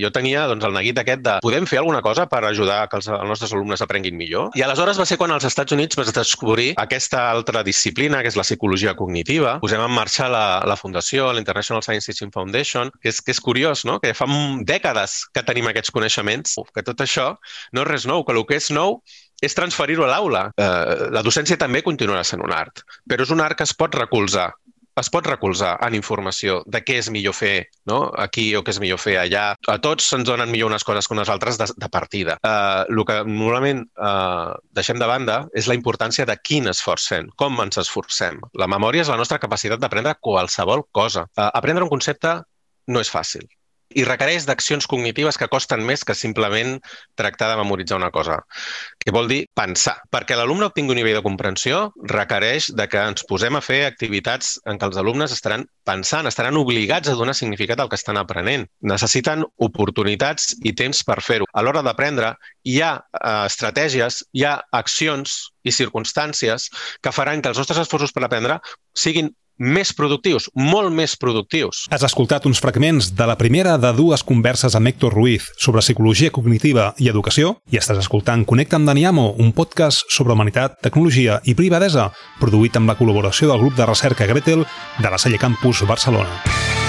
Jo tenia doncs, el neguit aquest de podem fer alguna cosa per ajudar que els, els nostres alumnes aprenguin millor? I aleshores va ser quan als Estats Units vas descobrir aquesta altra disciplina, que és la psicologia cognitiva. Posem en marxa la, la fundació, la International Science Teaching Foundation, que és, que és curiós, no? que fa dècades que tenim aquests coneixements, que tot això no és res nou, que el que és nou és transferir-ho a l'aula. Eh, la docència també continuarà sent un art, però és un art que es pot recolzar es pot recolzar en informació de què és millor fer no? aquí o què és millor fer allà. A tots se'ns donen millor unes coses que unes altres de, de partida. Uh, el que normalment uh, deixem de banda és la importància de quin esforç fem, com ens esforcem. La memòria és la nostra capacitat d'aprendre qualsevol cosa. Uh, aprendre un concepte no és fàcil i requereix d'accions cognitives que costen més que simplement tractar de memoritzar una cosa, que vol dir pensar. Perquè l'alumne obtingui un nivell de comprensió requereix de que ens posem a fer activitats en què els alumnes estaran pensant, estaran obligats a donar significat al que estan aprenent. Necessiten oportunitats i temps per fer-ho. A l'hora d'aprendre hi ha eh, estratègies, hi ha accions i circumstàncies que faran que els nostres esforços per aprendre siguin més productius, molt més productius. Has escoltat uns fragments de la primera de dues converses amb Héctor Ruiz sobre psicologia cognitiva i educació i estàs escoltant Connecta amb Daniamo, un podcast sobre humanitat, tecnologia i privadesa, produït amb la col·laboració del grup de recerca Gretel de la Salle Campus Barcelona.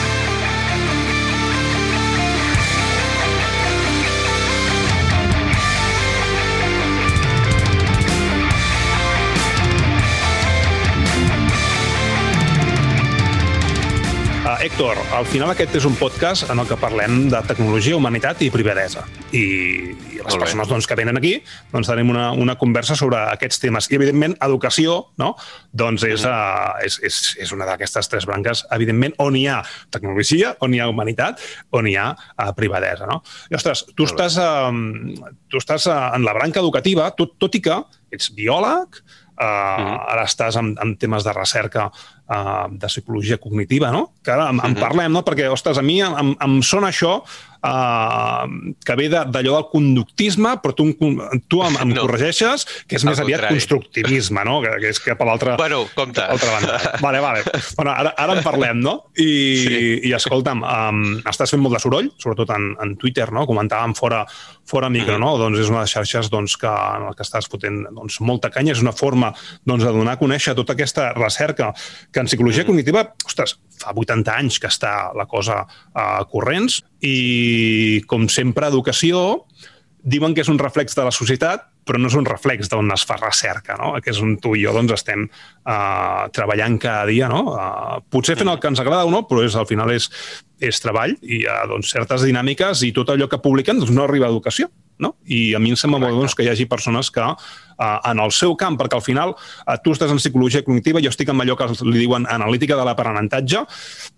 Héctor, al final aquest és un podcast en el que parlem de tecnologia, humanitat i privadesa. I, i les persones doncs, que venen aquí doncs, tenim una, una conversa sobre aquests temes. I, evidentment, educació no? doncs és, mm. uh, és, és, és una d'aquestes tres branques, evidentment, on hi ha tecnologia, on hi ha humanitat, on hi ha uh, privadesa. No? I, ostres, tu estàs, uh, tu estàs uh, en la branca educativa, tot, tot i que ets biòleg, Uh, mm ara estàs en, en temes de recerca uh, de psicologia cognitiva, no? Que ara en, en parlem, no? Perquè, ostres, a mi em, em sona això uh, que ve d'allò del conductisme, però tu, tu em, em no. corregeixes, que és més aviat constructivisme, no? Que, que és cap a l'altra bueno, compte. banda. Vale, vale. Bueno, ara, ara en parlem, no? I, sí. i escolta'm, um, estàs fent molt de soroll, sobretot en, en Twitter, no? Comentàvem fora, fora micro, mm no? Doncs és una de les xarxes doncs, que, en què estàs fotent doncs, molta canya, és una forma doncs, de donar a conèixer tota aquesta recerca que en psicologia mm. cognitiva, ostres, fa 80 anys que està la cosa uh, corrents i, com sempre, educació diuen que és un reflex de la societat, però no és un reflex d'on es fa recerca, no? que és on tu i jo doncs, estem uh, treballant cada dia. No? Uh, potser fent el que ens agrada o no, però és, al final és, és treball i hi ha doncs, certes dinàmiques i tot allò que publiquen doncs, no arriba a educació. No? I a mi em sembla molt doncs, que hi hagi persones que eh, en el seu camp, perquè al final eh, tu estàs en psicologia cognitiva, jo estic en allò que li diuen analítica de l'aprenentatge,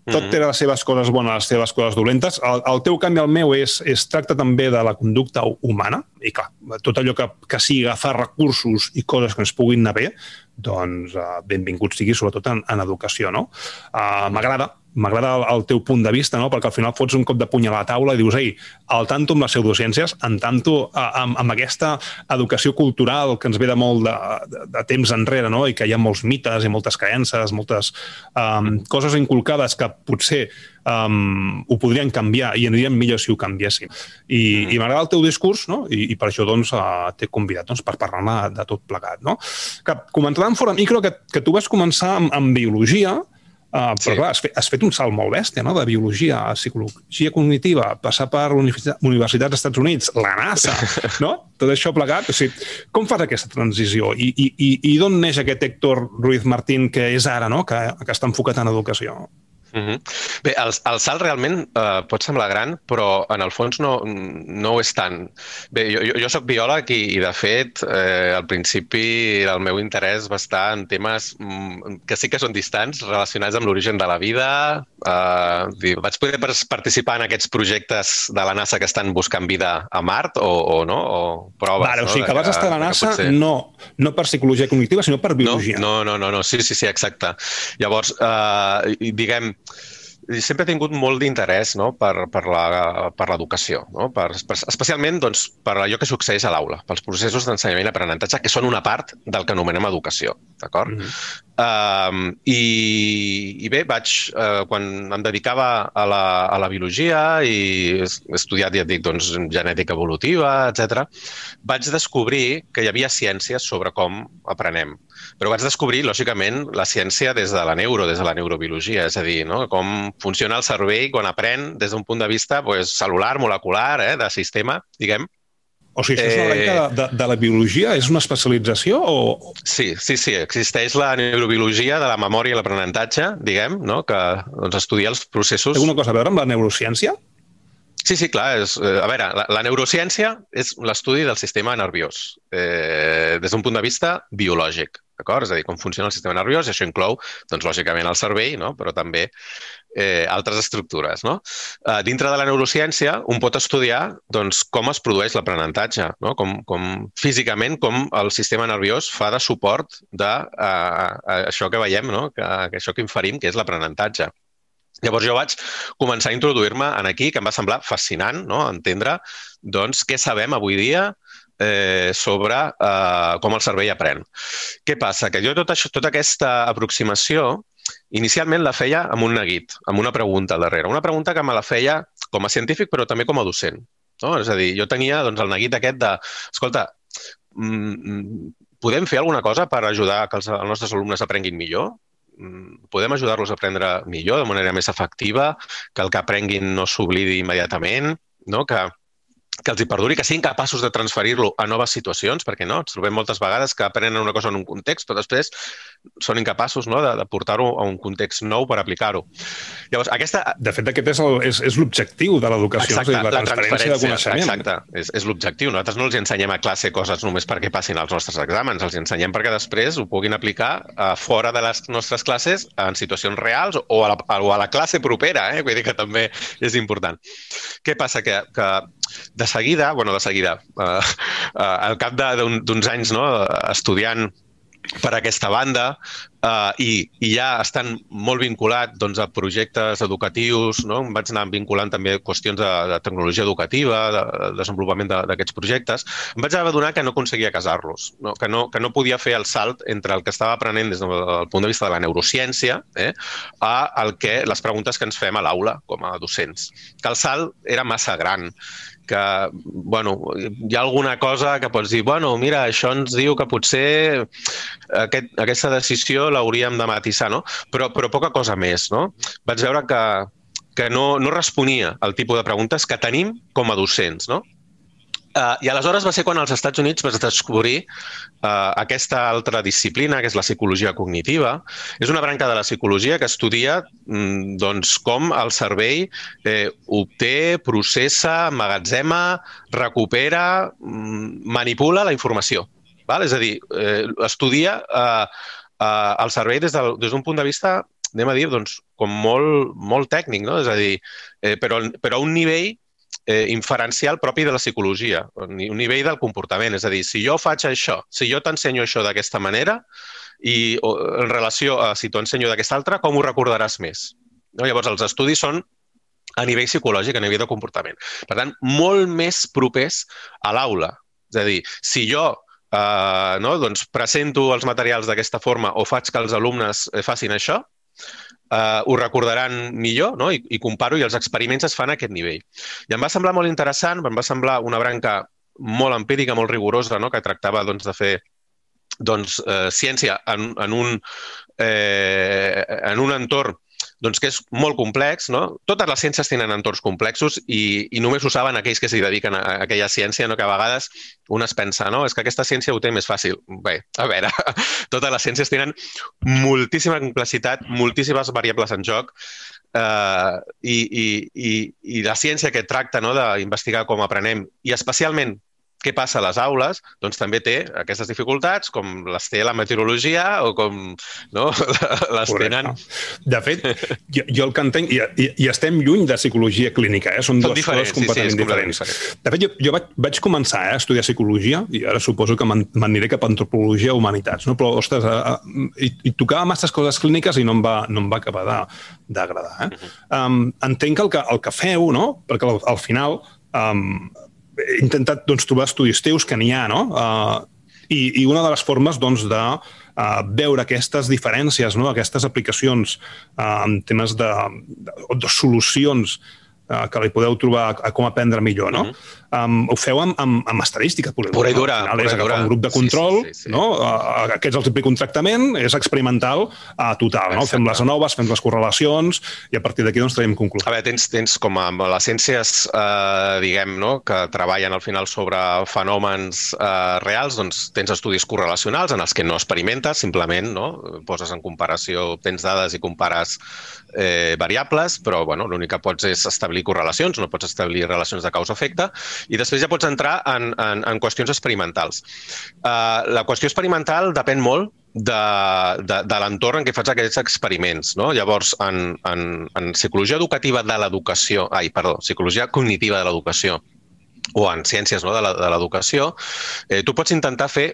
tot mm -hmm. té les seves coses bones, les seves coses dolentes. El, el teu camp i el meu és, és tracta també de la conducta humana, i clar, tot allò que, que sigui agafar recursos i coses que ens puguin anar bé, doncs uh, benvingut sigui, sobretot en, en educació, no? Uh, M'agrada, m'agrada el, el teu punt de vista, no? perquè al final fots un cop de puny a la taula i dius, ei, al tanto amb les pseudociències, en tanto amb, amb aquesta educació cultural que ens ve de molt de, de, de temps enrere, no? i que hi ha molts mites i moltes creences, moltes um, coses inculcades que potser um, ho podrien canviar i anirien millor si ho canviéssim. I, mm. i m'agrada el teu discurs, no? I, i per això doncs, uh, t'he convidat doncs, per parlar de tot plegat. No? Que comentàvem fora micro que, que tu vas començar amb, amb biologia, Uh, però sí. clar, has fet, has fet un salt molt bèstia, no?, de biologia a psicologia cognitiva, passar per universitats dels Estats Units, la NASA, no? Tot això plegat. O sigui, com fas aquesta transició? I, i, i, i d'on neix aquest Héctor Ruiz Martín que és ara, no?, que, que està enfocat en educació? Mm -hmm. Bé, el, el salt realment eh, pot semblar gran, però en el fons no, no ho és tant. Bé, jo, jo, jo sóc biòleg i, i de fet, eh, al principi el meu interès va estar en temes mm, que sí que són distants, relacionats amb l'origen de la vida. Eh, vaig poder participar en aquests projectes de la NASA que estan buscant vida a Mart o, o no? O proves, vale, no? o sigui que vas estar a la NASA potser... no, no per psicologia cognitiva, sinó per biologia. No, no, no, no, no. sí, sí, sí, exacte. Llavors, eh, diguem, sempre he tingut molt d'interès no? per, per l'educació, no? per, per, especialment doncs, per allò que succeeix a l'aula, pels processos d'ensenyament i aprenentatge, que són una part del que anomenem educació. D'acord? Mm -hmm. uh, i, I bé, vaig, uh, quan em dedicava a la, a la biologia i he estudiat, ja et dic, doncs, genètica evolutiva, etc, vaig descobrir que hi havia ciències sobre com aprenem però vaig descobrir, lògicament, la ciència des de la neuro, des de la neurobiologia, és a dir, no? com funciona el cervell quan aprèn des d'un punt de vista pues, celular, molecular, eh, de sistema, diguem. O sigui, això és una branca de, de, de la biologia? És una especialització o...? Sí, sí, sí. Existeix la neurobiologia de la memòria i l'aprenentatge, diguem, no? que doncs, estudia els processos... Té alguna cosa a veure amb la neurociència? Sí, sí, clar. És, eh, a veure, la, la neurociència és l'estudi del sistema nerviós eh, des d'un punt de vista biològic d'acord? És a dir, com funciona el sistema nerviós, i això inclou, doncs, lògicament, el cervell, no? però també eh, altres estructures. No? Eh, dintre de la neurociència, un pot estudiar doncs, com es produeix l'aprenentatge, no? com, com físicament com el sistema nerviós fa de suport de eh, això que veiem, no? que, que això que inferim, que és l'aprenentatge. Llavors jo vaig començar a introduir-me en aquí, que em va semblar fascinant no? entendre doncs, què sabem avui dia eh, sobre eh, com el cervell aprèn. Què passa? Que jo tot això, tota aquesta aproximació inicialment la feia amb un neguit, amb una pregunta darrere. Una pregunta que me la feia com a científic però també com a docent. No? És a dir, jo tenia doncs, el neguit aquest de, escolta, mm, mm, podem fer alguna cosa per ajudar que els, els nostres alumnes aprenguin millor? Mm, podem ajudar-los a aprendre millor, de manera més efectiva, que el que aprenguin no s'oblidi immediatament, no? que, que els hi perduri, que siguin capaços de transferir-lo a noves situacions, perquè no, ens trobem moltes vegades que aprenen una cosa en un context, però després són incapaços no, de, de portar-ho a un context nou per aplicar-ho. Llavors, aquesta... De fet, aquest és, el, és, és l'objectiu de l'educació, la, la transferència, de coneixement. Exacte, és, és l'objectiu. Nosaltres no els ensenyem a classe coses només perquè passin els nostres exàmens, els ensenyem perquè després ho puguin aplicar a fora de les nostres classes en situacions reals o a la, o a la classe propera, eh? vull dir que també és important. Què passa? Que, que de seguida, bueno, de seguida, eh, eh, al cap d'uns anys no, estudiant per aquesta banda uh, i, i ja estan molt vinculat doncs, a projectes educatius, no? em vaig anar vinculant també qüestions de, de tecnologia educativa, de, de desenvolupament d'aquests projectes, em vaig adonar que no aconseguia casar-los, no? Que, no, que no podia fer el salt entre el que estava aprenent des del punt de vista de la neurociència eh, a el que, les preguntes que ens fem a l'aula com a docents. Que el salt era massa gran que, bueno, hi ha alguna cosa que pots dir, bueno, mira, això ens diu que potser aquest, aquesta decisió l'hauríem de matisar, no? Però, però poca cosa més, no? Vaig veure que, que no, no responia al tipus de preguntes que tenim com a docents, no? Uh, I aleshores va ser quan als Estats Units vas descobrir uh, aquesta altra disciplina, que és la psicologia cognitiva. És una branca de la psicologia que estudia mm, doncs, com el cervell eh, obté, processa, magatzema, recupera, mm, manipula la informació. Val? És a dir, eh, estudia uh, uh, el cervell des d'un punt de vista anem a dir, doncs, com molt, molt tècnic, no? És a dir, eh, però, però a un nivell eh, inferencial propi de la psicologia, un nivell del comportament. És a dir, si jo faig això, si jo t'ensenyo això d'aquesta manera i o, en relació a si t'ho ensenyo d'aquesta altra, com ho recordaràs més? No? Llavors, els estudis són a nivell psicològic, a nivell de comportament. Per tant, molt més propers a l'aula. És a dir, si jo eh, no, doncs presento els materials d'aquesta forma o faig que els alumnes eh, facin això, eh, ho recordaran millor no? I, i comparo i els experiments es fan a aquest nivell. I em va semblar molt interessant, em va semblar una branca molt empírica, molt rigorosa, no? que tractava doncs, de fer doncs, eh, ciència en, en, un, eh, en un entorn doncs que és molt complex, no? Totes les ciències tenen entorns complexos i, i només ho saben aquells que s'hi dediquen a, a aquella ciència, no? que a vegades un es pensa, no, és que aquesta ciència ho té més fàcil. Bé, a veure, totes les ciències tenen moltíssima complexitat, moltíssimes variables en joc, eh, i, i, i, i la ciència que tracta no, d'investigar com aprenem, i especialment què passa a les aules, doncs també té aquestes dificultats, com les té la meteorologia o com no? les Correcte. tenen... De fet, jo, jo el que entenc, i, i, i estem lluny de psicologia clínica, eh? són, són dues coses completament sí, sí, diferents. Diferent. De fet, jo, jo vaig, vaig començar eh, a estudiar psicologia i ara suposo que m'aniré cap a antropologia o humanitats, no? però, ostres, a, a, i, i tocava masses coses clíniques i no em va, no em va acabar d'agradar. Eh? Uh -huh. um, entenc que el, que el que feu, no? perquè al, al final um, he intentat doncs, trobar estudis teus que n'hi ha, no? Uh, i, I una de les formes doncs, de uh, veure aquestes diferències, no? aquestes aplicacions uh, en temes de, de, de solucions uh, que li podeu trobar a, a com aprendre millor, no? Uh -huh um, ho feu amb, amb, amb estadística. Pura, pura i dura. Al final és agafar un grup de control, sí, sí, sí, sí. no? Uh, aquests els implica un tractament, és experimental uh, total. No? Fem les noves, fem les correlacions i a partir d'aquí doncs, traiem conclusions. A veure, tens, tens com a les ciències, eh, diguem, no? que treballen al final sobre fenòmens eh, reals, doncs tens estudis correlacionals en els que no experimentes, simplement no? poses en comparació, tens dades i compares eh, variables, però bueno, l'únic que pots és establir correlacions, no pots establir relacions de causa-efecte, i després ja pots entrar en, en, en qüestions experimentals. Uh, la qüestió experimental depèn molt de, de, de l'entorn en què faig aquests experiments. No? Llavors, en, en, en psicologia educativa de l'educació, ai, perdó, psicologia cognitiva de l'educació, o en ciències no, de l'educació, eh, tu pots intentar fer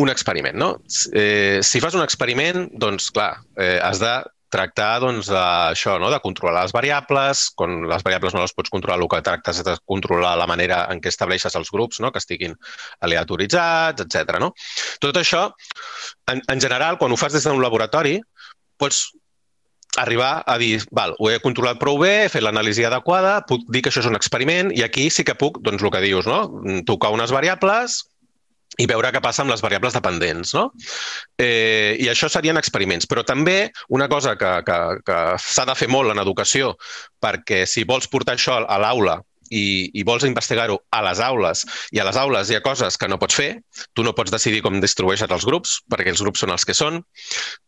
un experiment, no? Eh, si fas un experiment, doncs, clar, eh, has de tractar doncs, això, no? de controlar les variables. Quan les variables no les pots controlar, el que tractes és de controlar la manera en què estableixes els grups, no? que estiguin aleatoritzats, etc. No? Tot això, en, en general, quan ho fas des d'un laboratori, pots arribar a dir, val, ho he controlat prou bé, he fet l'anàlisi adequada, puc dir que això és un experiment i aquí sí que puc, doncs el que dius, no? tocar unes variables, i veure què passa amb les variables dependents. No? Eh, I això serien experiments. Però també una cosa que, que, que s'ha de fer molt en educació, perquè si vols portar això a l'aula i, i vols investigar-ho a les aules, i a les aules hi ha coses que no pots fer, tu no pots decidir com distribueixes els grups, perquè els grups són els que són,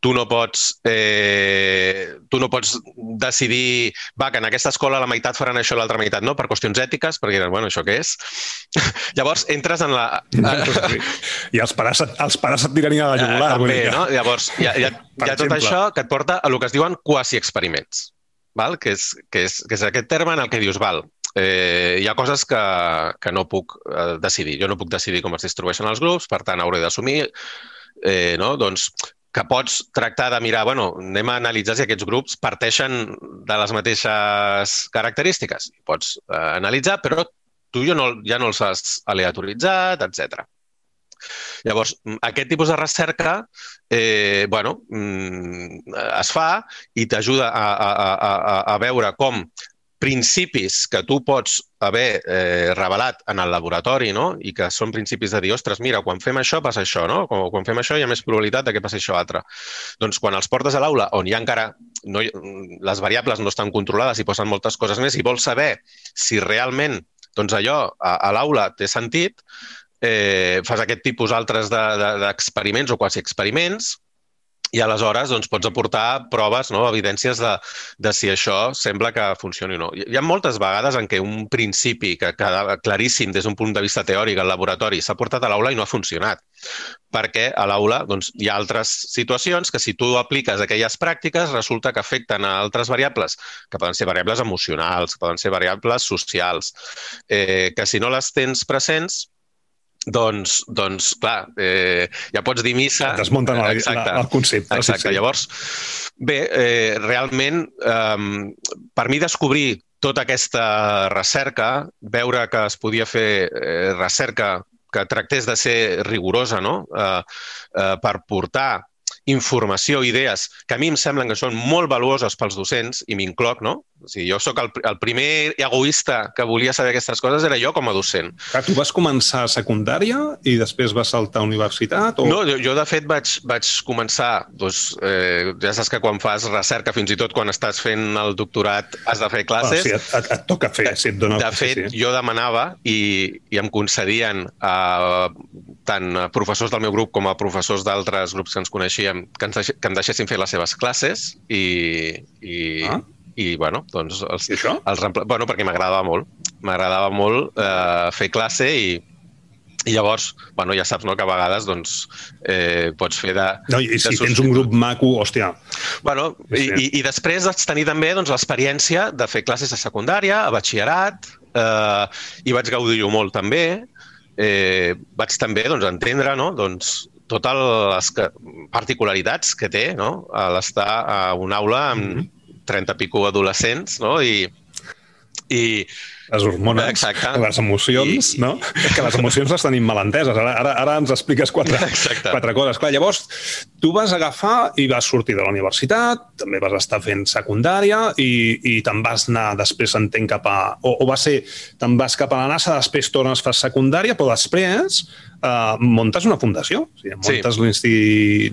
tu no pots, eh, tu no pots decidir va, que en aquesta escola la meitat faran això i l'altra meitat no, per qüestions ètiques, perquè, bueno, això què és? Llavors, entres en la... I els pares, els pares et tiranien a la jugular. Eh, també, no? Llavors, hi ha, hi ha, hi ha tot això que et porta a el que es diuen quasi-experiments, val? Que, és, que, és, que és aquest terme en el que dius, val, eh, hi ha coses que, que no puc eh, decidir. Jo no puc decidir com es distribueixen els grups, per tant, hauré d'assumir eh, no? doncs, que pots tractar de mirar, bueno, anem a analitzar si aquests grups parteixen de les mateixes característiques. Pots eh, analitzar, però tu ja no, ja no els has aleatoritzat, etc. Llavors, aquest tipus de recerca eh, bueno, mm, es fa i t'ajuda a, a, a, a veure com principis que tu pots haver eh, revelat en el laboratori no? i que són principis de dir, ostres, mira, quan fem això passa això, no? Quan, quan fem això hi ha més probabilitat de que passi això altre. Doncs quan els portes a l'aula, on hi ha encara no, les variables no estan controlades i posen moltes coses més i vols saber si realment doncs allò a, a l'aula té sentit, eh, fas aquest tipus altres d'experiments de, de, o quasi experiments i aleshores doncs, pots aportar proves, no, evidències de, de si això sembla que funcioni o no. Hi ha moltes vegades en què un principi que queda claríssim des d'un punt de vista teòric al laboratori s'ha portat a l'aula i no ha funcionat perquè a l'aula doncs, hi ha altres situacions que si tu apliques aquelles pràctiques resulta que afecten a altres variables, que poden ser variables emocionals, que poden ser variables socials, eh, que si no les tens presents doncs, doncs clar, eh, ja pots dir missa... Desmunten el, exacte, el concepte. Exacte. Sí, sí. Llavors, bé, eh, realment, eh, per mi descobrir tota aquesta recerca, veure que es podia fer eh, recerca que tractés de ser rigorosa no? eh, eh, per portar informació, idees, que a mi em semblen que són molt valuoses pels docents, i m'incloc, no? O sigui, jo sóc el, el primer egoista que volia saber aquestes coses era jo com a docent. Clar, tu vas començar a secundària i després vas saltar a universitat? O... No, jo, jo de fet vaig, vaig començar, doncs, eh, ja saps que quan fas recerca, fins i tot quan estàs fent el doctorat, has de fer classes. Ah, sí, et, et, et toca fer, si et dona... De fet, sí. jo demanava i, i em concedien a, tant a professors del meu grup com a professors d'altres grups que ens coneixíem que, ens, que em deixessin fer les seves classes i, i, ah? I bueno, doncs els, I això? els bueno, perquè m'agradava molt. M'agradava molt eh, fer classe i, i llavors, bueno, ja saps no, que a vegades doncs, eh, pots fer de... No, I si tens un grup maco, hòstia... Bueno, i, i, i després vaig tenir també doncs, l'experiència de fer classes a secundària, a batxillerat, eh, i vaig gaudir-ho molt també. Eh, vaig també doncs, entendre no? doncs, totes les que, particularitats que té no? l'estar a una aula amb 30 i pico adolescents no? i, i les hormones, Exacte. les emocions, I... no? Que les emocions les tenim mal enteses. Ara, ara, ara ens expliques quatre, quatre coses. Clar, llavors, tu vas agafar i vas sortir de la universitat, també vas estar fent secundària i, i te'n vas anar després, entenc, cap a... O, o va ser, te'n vas cap a la NASA, després tornes, fas secundària, però després uh, muntes una fundació. O sigui, muntes sí.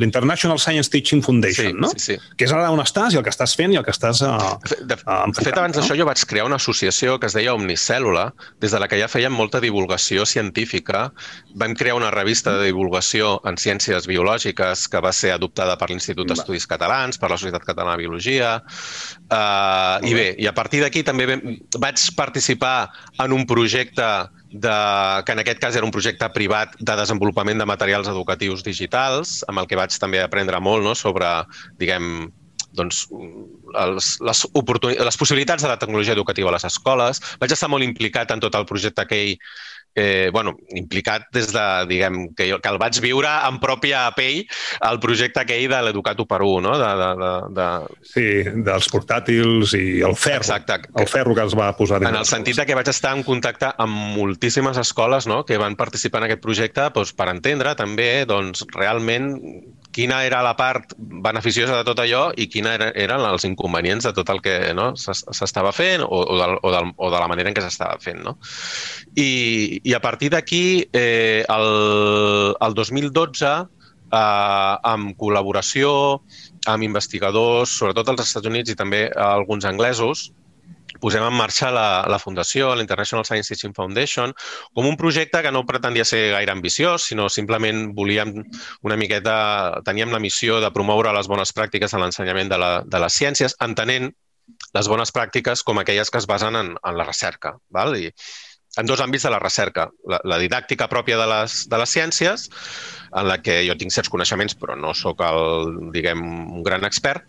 l'International Science Teaching Foundation, sí, no? Sí, sí. Que és ara on estàs i el que estàs fent i el que estàs uh, de, de, uh, de fet, abans no? d'això jo vaig crear una associació que es deia Omnicèl·lula, des de la que ja fèiem molta divulgació científica. Vam crear una revista de divulgació en ciències biològiques que va ser adoptada per l'Institut d'Estudis Catalans, per la Societat Catalana de Biologia. Uh, I bé, i a partir d'aquí també vaig participar en un projecte de, que en aquest cas era un projecte privat de desenvolupament de materials educatius digitals, amb el que vaig també aprendre molt no, sobre, diguem, doncs, els, les, les possibilitats de la tecnologia educativa a les escoles. Vaig estar molt implicat en tot el projecte aquell eh, bueno, implicat des de, diguem, que, jo, que el vaig viure en pròpia pell el projecte aquell de l'Educat 1 per 1, no? De, de, de, de... Sí, dels portàtils i el ferro. Exacte. El ferro que els va posar. En el sentit de que vaig estar en contacte amb moltíssimes escoles no? que van participar en aquest projecte doncs, per entendre també doncs, realment quina era la part beneficiosa de tot allò i quina era, eren els inconvenients de tot el que no, s'estava fent o, o, de, o, de, o de la manera en què s'estava fent. No? I, I a partir d'aquí, eh, el, el 2012, eh, amb col·laboració amb investigadors, sobretot als Estats Units i també alguns anglesos, posem en marxa la, la fundació, la International Science Teaching Foundation, com un projecte que no pretendia ser gaire ambiciós, sinó simplement volíem una miqueta, teníem la missió de promoure les bones pràctiques en l'ensenyament de, la, de les ciències, entenent les bones pràctiques com aquelles que es basen en, en la recerca. Val? I en dos àmbits de la recerca. La, la didàctica pròpia de les, de les ciències, en la que jo tinc certs coneixements, però no sóc el, diguem, un gran expert,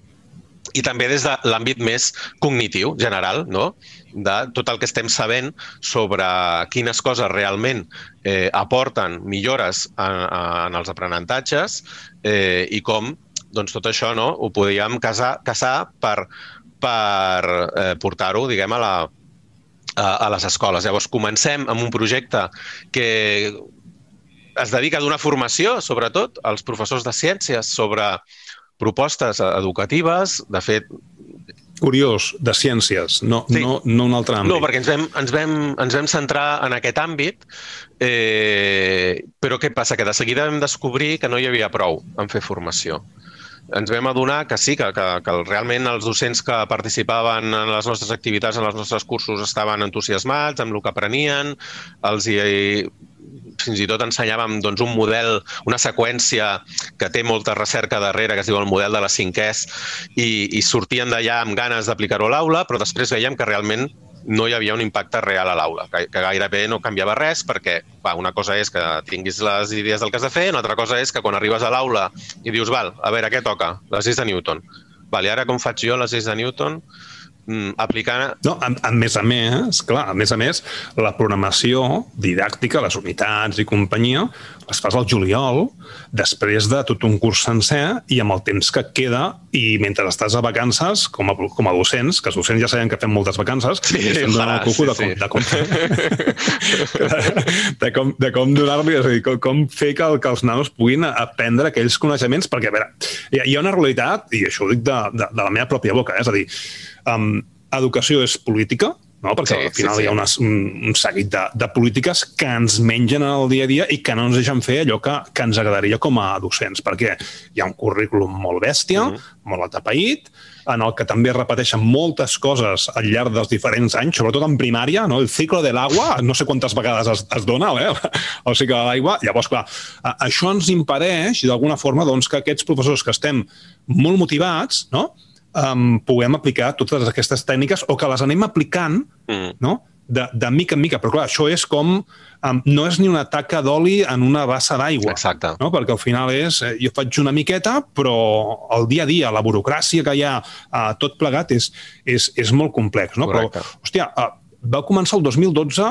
i també des de l'àmbit més cognitiu, general, no? de tot el que estem sabent sobre quines coses realment eh, aporten millores en, en els aprenentatges eh, i com doncs, tot això no, ho podíem casar, casar per, per eh, portar-ho diguem, a, la, a, a les escoles. Llavors, comencem amb un projecte que es dedica a donar formació, sobretot, als professors de ciències sobre propostes educatives, de fet... Curiós, de ciències, no, sí. no, no un altre àmbit. No, perquè ens vam, ens vam, ens vam centrar en aquest àmbit, eh, però què passa? Que de seguida vam descobrir que no hi havia prou en fer formació ens vam adonar que sí, que, que, que realment els docents que participaven en les nostres activitats, en els nostres cursos, estaven entusiasmats amb el que aprenien, els hi fins i tot ensenyàvem doncs, un model, una seqüència que té molta recerca darrere, que es diu el model de les cinquès, i, i sortien d'allà amb ganes d'aplicar-ho a l'aula, però després veiem que realment no hi havia un impacte real a l'aula, que, que gairebé no canviava res perquè va, una cosa és que tinguis les idees del que has de fer, una altra cosa és que quan arribes a l'aula i dius, val, a veure, què toca? Les lleis de Newton. Val, I ara com faig jo les lleis de Newton? Mm, aplicant... No, a, a més a més, clar, a més a més, la programació didàctica, les unitats i companyia, les fas al juliol, després de tot un curs sencer i amb el temps que queda i mentre estàs a vacances, com a, com a docents, que els docents ja sabem que fem moltes vacances, sí, estem donant el cuco sí, de, com, sí. de, com, de, com, de com donar-li, és a dir, com, com fer que, que els nanos puguin aprendre aquells coneixements, perquè, a veure, hi ha, hi ha una realitat, i això ho dic de, de, de la meva pròpia boca, eh? és a dir, um, educació és política, no? perquè sí, al final sí, sí. hi ha una, un, un seguit de, de polítiques que ens mengen en el dia a dia i que no ens deixen fer allò que, que ens agradaria com a docents, perquè hi ha un currículum molt bèstia, mm -hmm. molt atapeït, en el que també repeteixen moltes coses al llarg dels diferents anys, sobretot en primària, no? el cicle de l'aigua, no sé quantes vegades es, es dona, eh? el cicle de l'aigua, llavors, clar, això ens impedeix, d'alguna forma, doncs, que aquests professors que estem molt motivats, no?, um, puguem aplicar totes aquestes tècniques o que les anem aplicant mm. no? de, de mica en mica. Però clar, això és com... Um, no és ni una taca d'oli en una bassa d'aigua. Exacte. No? Perquè al final és... Eh, jo faig una miqueta, però el dia a dia, la burocràcia que hi ha, uh, tot plegat, és, és, és molt complex. No? Correcte. Però, hòstia, uh, va començar el 2012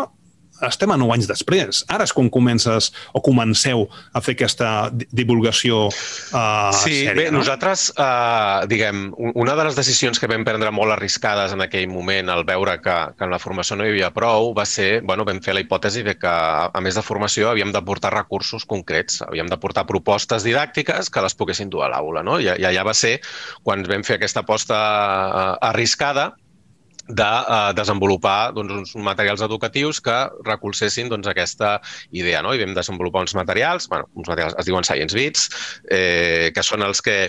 estem a 9 anys després. Ara és quan comences o comenceu a fer aquesta divulgació uh, sí, sèria, bé, no? nosaltres, uh, diguem, una de les decisions que vam prendre molt arriscades en aquell moment al veure que, que en la formació no hi havia prou va ser, bueno, vam fer la hipòtesi de que, a més de formació, havíem de portar recursos concrets, havíem de portar propostes didàctiques que les poguessin dur a l'aula, no? I, I allà va ser quan vam fer aquesta aposta uh, arriscada de eh, desenvolupar doncs, uns materials educatius que recolzessin doncs, aquesta idea. No? I vam desenvolupar uns materials, bueno, uns materials es diuen Science Beats, eh, que són els que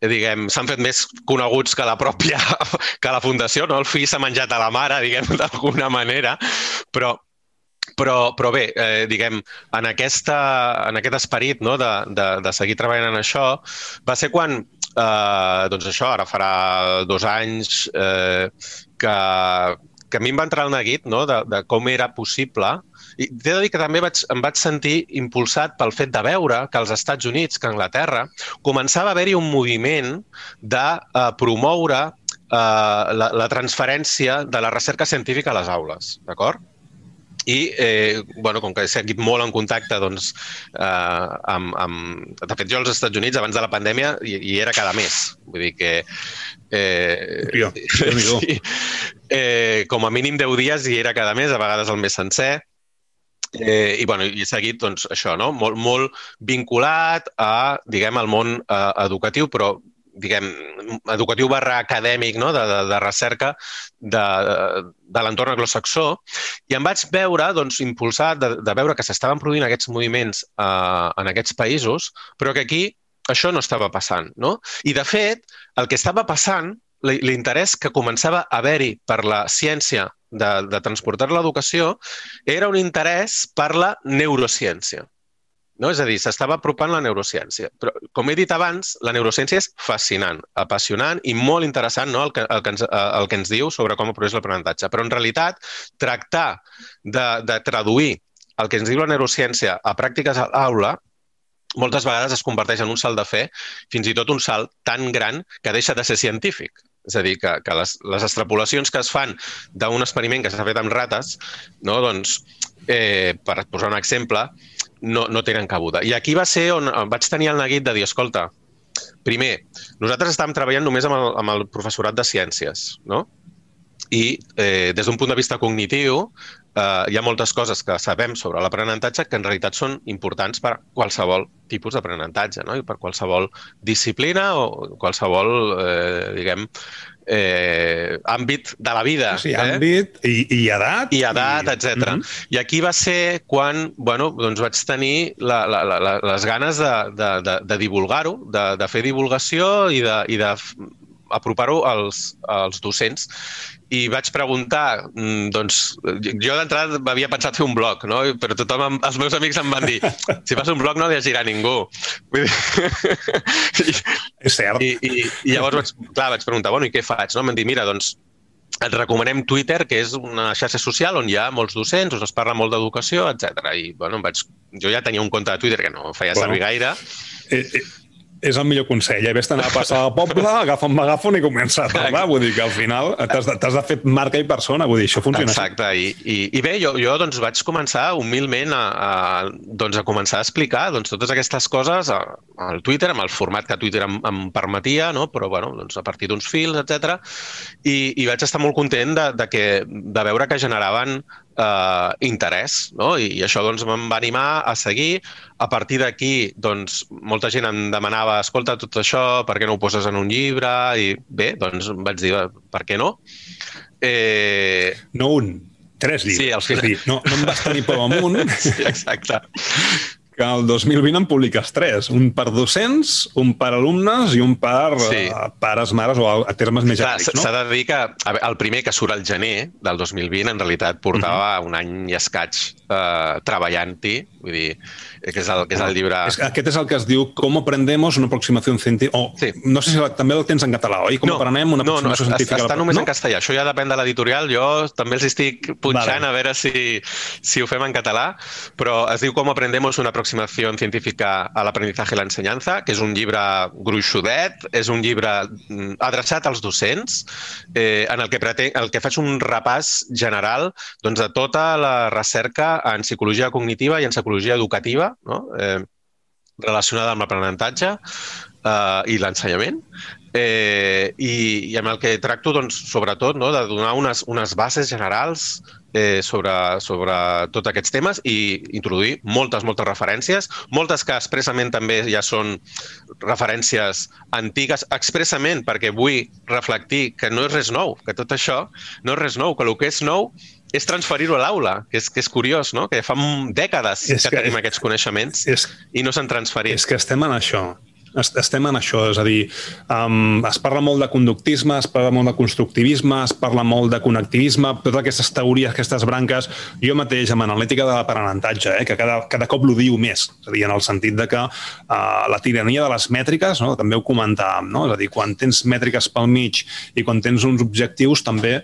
diguem, s'han fet més coneguts que la pròpia, que la fundació, no? El fill s'ha menjat a la mare, diguem, d'alguna manera, però però, però bé, eh, diguem, en, aquesta, en aquest esperit no, de, de, de seguir treballant en això, va ser quan eh, doncs això, ara farà dos anys eh, que, que a mi em va entrar el neguit no? de, de com era possible i t'he de dir que també vaig, em vaig sentir impulsat pel fet de veure que als Estats Units, que a Anglaterra, començava a haver-hi un moviment de uh, promoure uh, la, la transferència de la recerca científica a les aules, d'acord? I, eh, bueno, com que he seguit molt en contacte doncs, eh, amb, amb... De fet, jo als Estats Units, abans de la pandèmia, hi, hi era cada mes. Vull dir que... Eh, Pio, sí, eh, com a mínim 10 dies hi era cada mes, a vegades el mes sencer. Eh, I, bueno, i seguit doncs, això, no? molt, molt vinculat a, diguem, al món eh, educatiu, però diguem, educatiu barra acadèmic, no? de, de, de recerca de, de l'entorn anglosaxó, i em vaig veure, doncs, impulsat de, de veure que s'estaven produint aquests moviments eh, en aquests països, però que aquí això no estava passant. No? I, de fet, el que estava passant, l'interès que començava a haver-hi per la ciència de, de transportar l'educació, era un interès per la neurociència. No? És a dir, s'estava apropant la neurociència. Però, com he dit abans, la neurociència és fascinant, apassionant i molt interessant no? el, que, el, que ens, el que ens diu sobre com progressa l'aprenentatge. Però, en realitat, tractar de, de traduir el que ens diu la neurociència a pràctiques a l'aula moltes vegades es converteix en un salt de fe, fins i tot un salt tan gran que deixa de ser científic. És a dir, que, que les, les extrapolacions que es fan d'un experiment que s'ha fet amb rates, no? doncs, eh, per posar un exemple, no, no tenen cabuda. I aquí va ser on vaig tenir el neguit de dir, escolta, primer, nosaltres estàvem treballant només amb el, amb el professorat de ciències, no? I eh, des d'un punt de vista cognitiu, eh, hi ha moltes coses que sabem sobre l'aprenentatge que en realitat són importants per qualsevol tipus d'aprenentatge, no? I per qualsevol disciplina o qualsevol, eh, diguem, eh, àmbit de la vida. Sí, eh? àmbit i, i edat. I edat, i... etc. Mm -hmm. I aquí va ser quan bueno, doncs vaig tenir la, la, la, les ganes de, de, de, de divulgar-ho, de, de fer divulgació i de, i de apropar-ho als, als docents i vaig preguntar, mm, doncs, jo d'entrada m'havia pensat fer un blog, no? però tothom, els meus amics em van dir si fas un blog no llegirà ningú. Vull dir... És cert. I, i, I llavors vaig, clar, vaig preguntar, bueno, i què faig? No? Em van dir, mira, doncs, et recomanem Twitter, que és una xarxa social on hi ha molts docents, on es parla molt d'educació, etc. I, bueno, vaig, jo ja tenia un compte de Twitter que no feia bueno, servir gaire. Eh, eh, és el millor consell. Eh? Vés-te'n a passar al poble, agafa un megàfon i comença a parlar. Vull dir que al final t'has de, de fer marca i persona. Vull dir, això funciona Exacte. I, i, I bé, jo, jo doncs, vaig començar humilment a, a, doncs, a començar a explicar doncs, totes aquestes coses al Twitter, amb el format que Twitter em, em permetia, no? però bueno, doncs, a partir d'uns fils, etc. I, I vaig estar molt content de, de, que, de veure que generaven eh, interès, no? I, i això doncs, me'n va animar a seguir. A partir d'aquí, doncs, molta gent em demanava, escolta, tot això, per què no ho poses en un llibre? I bé, doncs vaig dir, per què no? Eh... No un, tres llibres. Sí, al final. Dir, no, no em vas tenir por amunt. Sí, exacte. Que el 2020 en publiques tres. Un per docents, un per alumnes i un per sí. uh, pares, mares o a, a termes més genèrics, no? S'ha de dir que el primer que surt al gener del 2020 en realitat portava uh -huh. un any i escaig uh, treballant-hi, vull dir, que és el, que és el llibre... És, aquest és el que es diu Com aprendemos una aproximació científica... Oh, sí. No sé si també el tens en català, oi? Com no, aprenem una aproximació no, no, científica? Està només no? en castellà. Això ja depèn de l'editorial. Jo també els estic punxant vale. a veure si, si ho fem en català, però es diu Com aprendemos una aproximació científica a l'aprendizaje i l'ensenyança, que és un llibre gruixudet, és un llibre mm, adreçat als docents, eh, en el que, pretenc, el que faig un repàs general doncs, de tota la recerca en psicologia cognitiva i en psicologia educativa, no? eh, relacionada amb l'aprenentatge eh, i l'ensenyament, eh, i, i amb el que tracto, doncs, sobretot, no, de donar unes, unes bases generals eh, sobre, sobre tots aquests temes i introduir moltes, moltes referències, moltes que expressament també ja són referències antigues, expressament perquè vull reflectir que no és res nou, que tot això no és res nou, que el que és nou és transferir-ho a l'aula, que, és, que és curiós, no? que fa dècades és que, que tenim aquests coneixements és, i no s'han transferit. És que estem en això estem en això, és a dir, um, es parla molt de conductisme, es parla molt de constructivisme, es parla molt de connectivisme, totes aquestes teories, aquestes branques, jo mateix amb analítica de l'aprenentatge, eh, que cada, cada cop l'ho diu més, és a dir, en el sentit de que uh, la tirania de les mètriques, no, també ho comentàvem, no? és a dir, quan tens mètriques pel mig i quan tens uns objectius també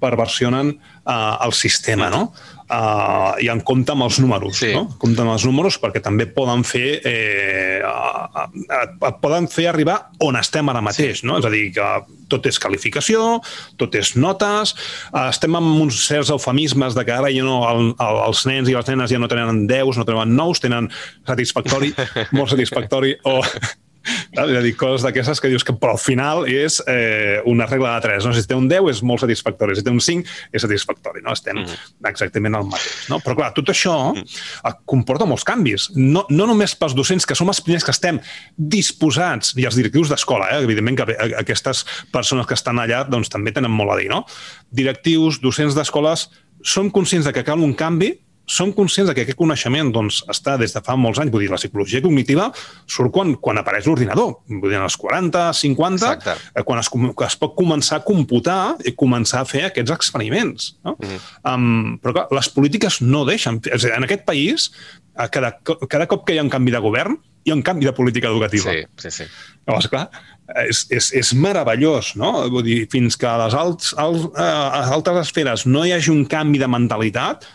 perversionen uh, el sistema, no? Uh, I en compte amb els números, sí. no? Compte amb els números perquè també poden fer eh, uh, uh, poden fer arribar on estem ara mateix, sí. no? És a dir, que tot és qualificació, tot és notes, estem amb uns certs eufemismes de que ara ja no, el, el, els nens i les nenes ja no tenen 10, no tenen 9, tenen satisfactori, molt satisfactori, o és a dir, coses d'aquestes que dius que però al final és eh, una regla de 3. No? Si té un 10 és molt satisfactori, si té un 5 és satisfactori. No? Estem mm. exactament al mateix. No? Però clar, tot això mm. comporta molts canvis. No, no només pels docents, que som els primers que estem disposats, i els directius d'escola, eh? evidentment que aquestes persones que estan allà doncs, també tenen molt a dir. No? Directius, docents d'escoles, som conscients de que cal un canvi, som conscients de que aquest coneixement doncs, està des de fa molts anys. Vull dir, la psicologia cognitiva surt quan, quan apareix l'ordinador. Vull dir, als 40, 50, eh, quan es, es pot començar a computar i començar a fer aquests experiments. No? Mm -hmm. um, però clar, les polítiques no deixen... És dir, en aquest país, cada, cada cop que hi ha un canvi de govern, hi ha un canvi de política educativa. Sí, sí, sí. Llavors, clar, és, és, és meravellós, no? Vull dir, fins que a les alts, als, a les altres esferes no hi hagi un canvi de mentalitat,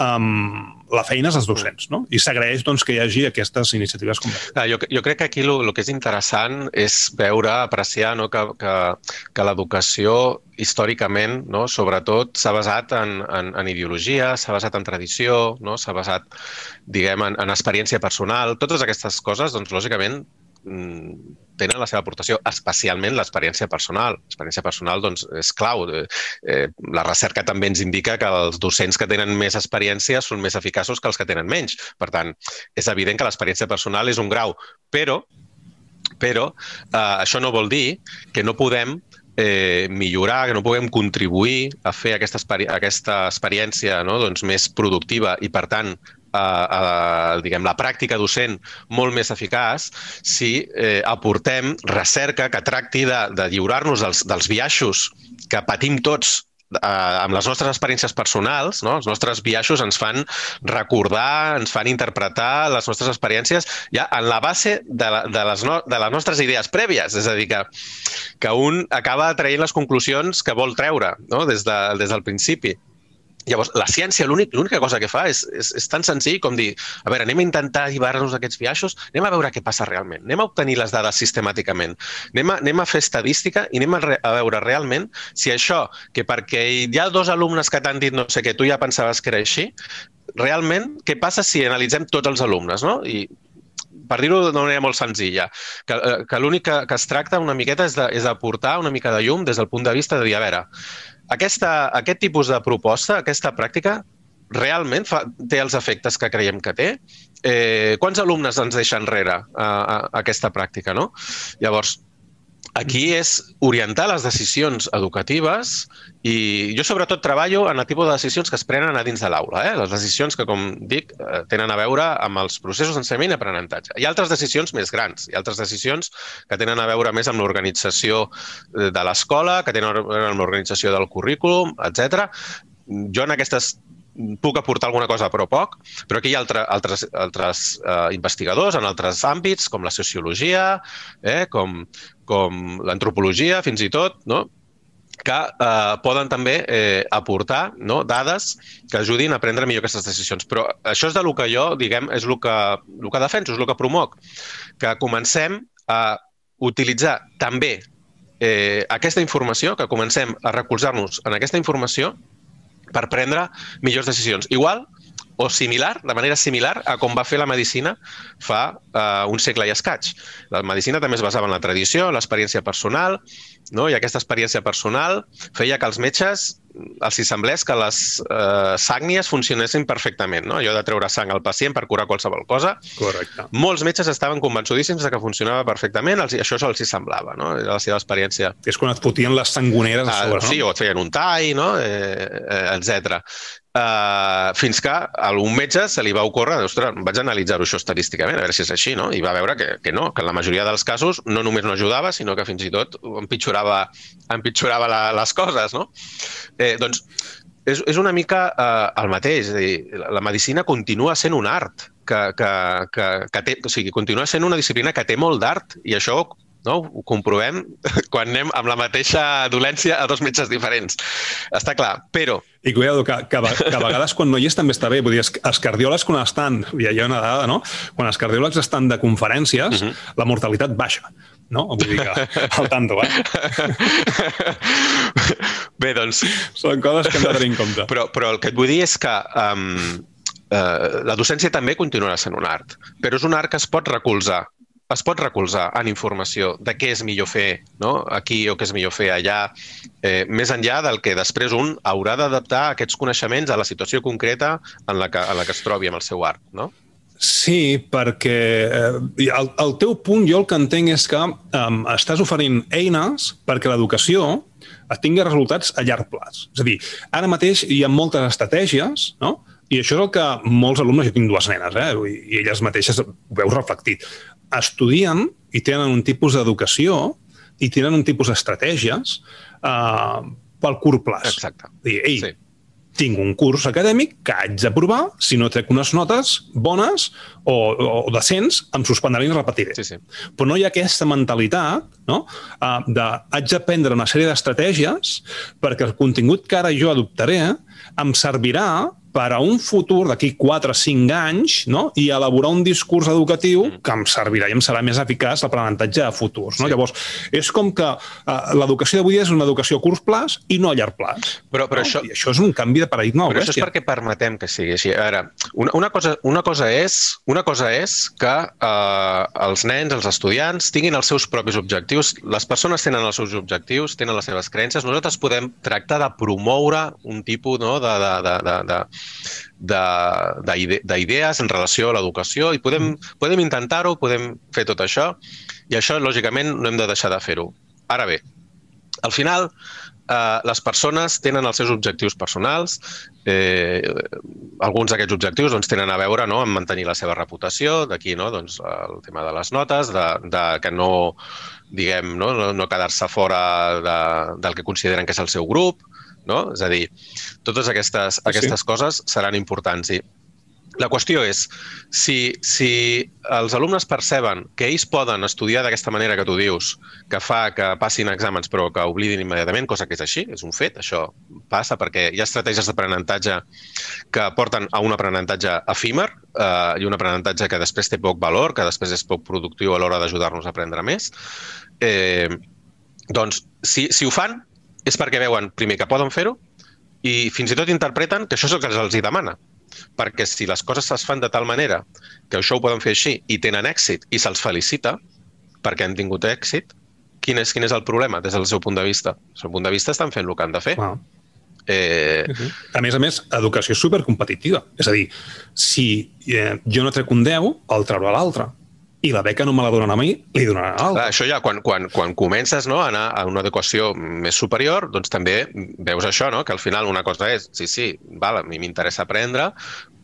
um, la feina és dels docents, no? I s'agraeix doncs, que hi hagi aquestes iniciatives com ah, jo, jo crec que aquí el que és interessant és veure, apreciar no, que, que, que l'educació històricament, no, sobretot, s'ha basat en, en, en ideologia, s'ha basat en tradició, no, s'ha basat, diguem, en, en experiència personal. Totes aquestes coses, doncs, lògicament, tenen la seva aportació, especialment l'experiència personal. L'experiència personal doncs, és clau. Eh, eh, la recerca també ens indica que els docents que tenen més experiència són més eficaços que els que tenen menys. Per tant, és evident que l'experiència personal és un grau, però, però eh, això no vol dir que no podem eh, millorar, que no puguem contribuir a fer aquesta, experi aquesta experiència no? doncs, més productiva i, per tant, a, a, diguem, la pràctica docent molt més eficaç si eh, aportem recerca que tracti de, de lliurar-nos dels, dels biaixos que patim tots eh, amb les nostres experiències personals, no? els nostres biaixos ens fan recordar, ens fan interpretar les nostres experiències ja en la base de, la, de, les, no, de les nostres idees prèvies. És a dir, que, que un acaba traient les conclusions que vol treure no? des, de, des del principi. Llavors, la ciència l'única cosa que fa és, és, és tan senzill com dir, a veure, anem a intentar alliberar-nos d'aquests biaixos, anem a veure què passa realment, anem a obtenir les dades sistemàticament, anem a, anem a fer estadística i anem a, re, a veure realment si això, que perquè hi ha dos alumnes que t'han dit no sé què, tu ja pensaves que era així, realment, què passa si analitzem tots els alumnes, no? I per dir-ho d'una manera molt senzilla, que, eh, que l'únic que, que es tracta una miqueta és d'aportar una mica de llum des del punt de vista de dir, a veure, aquesta, aquest tipus de proposta, aquesta pràctica, realment fa, té els efectes que creiem que té? Eh, quants alumnes ens deixa enrere a, a, a aquesta pràctica? No? Llavors, Aquí és orientar les decisions educatives i jo sobretot treballo en el tipus de decisions que es prenen a dins de l'aula. Eh? Les decisions que, com dic, eh, tenen a veure amb els processos d'ensenyament i aprenentatge. Hi ha altres decisions més grans, hi ha altres decisions que tenen a veure més amb l'organització eh, de l'escola, que tenen a veure amb l'organització del currículum, etc. Jo en aquestes puc aportar alguna cosa, però poc. Però aquí hi ha altre, altres, altres eh, investigadors en altres àmbits, com la sociologia, eh, com, com l'antropologia, fins i tot, no? que eh, poden també eh, aportar no, dades que ajudin a prendre millor aquestes decisions. Però això és de lo que jo, diguem, és el que, el que defenso, és el que promoc, que comencem a utilitzar també eh, aquesta informació, que comencem a recolzar-nos en aquesta informació per prendre millors decisions. Igual o similar, de manera similar a com va fer la medicina fa uh, un segle i escaig. La medicina també es basava en la tradició, l'experiència personal, no? i aquesta experiència personal feia que els metges els hi semblés que les eh, sàgnies funcionessin perfectament, no? allò de treure sang al pacient per curar qualsevol cosa. Correcte. Molts metges estaven convençudíssims de que funcionava perfectament, els, això els hi semblava, no? Era la seva experiència. És quan et fotien les sangoneres a sobre, uh, Sí, o et feien un tall, no? eh, eh, etc. Uh, fins que a un metge se li va ocórrer, ostres, vaig analitzar-ho això estadísticament, a veure si és així, no? I va veure que, que no, que en la majoria dels casos no només no ajudava, sinó que fins i tot empitjorava, empitjorava la, les coses, no? Eh, doncs és, és una mica eh, el mateix. És a dir, la medicina continua sent un art, que, que, que, que té, o sigui, continua sent una disciplina que té molt d'art i això no? Ho comprovem quan anem amb la mateixa dolència a dos metges diferents. Està clar, però... I cuidado, que, que, que a vegades quan no hi és també està bé. Vull dir, els cardiòlegs quan estan, i hi ha una dada, no? Quan els cardiòlegs estan de conferències, uh mhm. -huh. la mortalitat baixa. No? Vull dir que al tanto, eh? Bé, doncs... Són coses que hem de tenir en compte. Però, però el que et vull dir és que um, uh, la docència també continuarà sent un art, però és un art que es pot recolzar es pot recolzar en informació de què és millor fer no? aquí o què és millor fer allà, eh, més enllà del que després un haurà d'adaptar aquests coneixements a la situació concreta en la que, en la que es trobi amb el seu art, no? Sí, perquè eh, el, el teu punt jo el que entenc és que eh, estàs oferint eines perquè l'educació tingui resultats a llarg plaç. És a dir, ara mateix hi ha moltes estratègies, no? I això és el que molts alumnes, jo tinc dues nenes, eh? i elles mateixes ho veus reflectit estudien i tenen un tipus d'educació i tenen un tipus d'estratègies uh, pel curt plaç. Exacte. Dir, ei, sí. tinc un curs acadèmic que haig d'aprovar, si no trec unes notes bones o, o decents, em suspendré i repetiré. Sí, sí. Però no hi ha aquesta mentalitat no? Uh, de haig d'aprendre una sèrie d'estratègies perquè el contingut que ara jo adoptaré em servirà per a un futur d'aquí 4 o 5 anys no? i elaborar un discurs educatiu mm. que em servirà i em serà més eficaç l'aprenentatge a futurs. No? Sí. Llavors, és com que uh, l'educació d'avui és una educació a curt plaç i no a llarg plaç. Però, però no? això... I això és un canvi de paradigma. Però això és perquè permetem que sigui així. Ara, una, una, cosa, una, cosa, és, una cosa és que uh, els nens, els estudiants, tinguin els seus propis objectius. Les persones tenen els seus objectius, tenen les seves creences. Nosaltres podem tractar de promoure un tipus no, de, de, de, de, de d'idees en relació a l'educació i podem, podem intentar-ho, podem fer tot això i això, lògicament, no hem de deixar de fer-ho. Ara bé, al final, eh, les persones tenen els seus objectius personals, eh, alguns d'aquests objectius doncs, tenen a veure no, amb mantenir la seva reputació, d'aquí no, doncs, el tema de les notes, de, de que no, diguem, no, no quedar-se fora de, del que consideren que és el seu grup, no? És a dir, totes aquestes, sí, aquestes sí. coses seran importants. I la qüestió és, si, si els alumnes perceben que ells poden estudiar d'aquesta manera que tu dius, que fa que passin exàmens però que oblidin immediatament, cosa que és així, és un fet, això passa perquè hi ha estratègies d'aprenentatge que porten a un aprenentatge efímer eh, i un aprenentatge que després té poc valor, que després és poc productiu a l'hora d'ajudar-nos a aprendre més. Eh, doncs, si, si ho fan, és perquè veuen, primer, que poden fer-ho i fins i tot interpreten que això és el que els hi demana. Perquè si les coses es fan de tal manera que això ho poden fer així i tenen èxit i se'ls felicita perquè han tingut èxit, quin és, quin és el problema des del seu punt de vista? Des del seu punt de vista estan fent el que han de fer. Ah. Eh... A més a més, educació supercompetitiva. És a dir, si eh, jo no trec un 10, el traurà l'altre. I la beca no me la donen a mi, li donaran a l'altre. Això ja, quan, quan, quan comences no, a anar a una adequació més superior, doncs també veus això, no? que al final una cosa és, sí, sí, val, a mi m'interessa aprendre,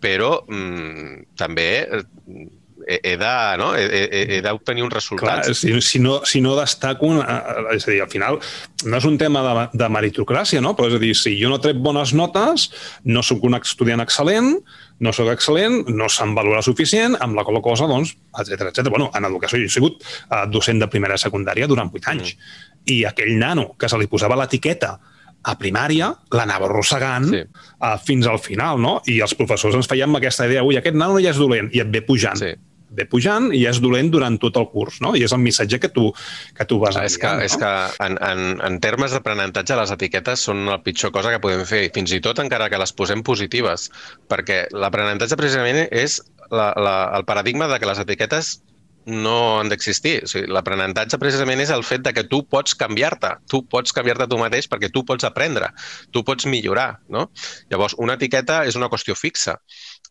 però mm, també eh, he, de, no? he, he, he d'obtenir uns resultats. Clar, si, si, no, si no destaco, una, és a dir, al final no és un tema de, de meritocràcia, no? però és a dir, si jo no trec bones notes, no sóc un estudiant excel·lent, no sóc excel·lent, no se'm valora suficient, amb la qual cosa, doncs, etc etc. Bueno, en educació jo he sigut uh, docent de primera i secundària durant 8 anys. Mm. I aquell nano que se li posava l'etiqueta a primària l'anava arrossegant sí. uh, fins al final, no? I els professors ens feien aquesta idea, ui, aquest nano ja és dolent, i et ve pujant. Sí ve pujant i és dolent durant tot el curs, no? I és el missatge que tu, que tu vas enviant. És que, no? és que en, en, en termes d'aprenentatge, les etiquetes són la pitjor cosa que podem fer, fins i tot encara que les posem positives, perquè l'aprenentatge precisament és la, la, el paradigma de que les etiquetes no han d'existir. O sigui, L'aprenentatge precisament és el fet de que tu pots canviar-te, tu pots canviar-te tu mateix perquè tu pots aprendre, tu pots millorar. No? Llavors, una etiqueta és una qüestió fixa.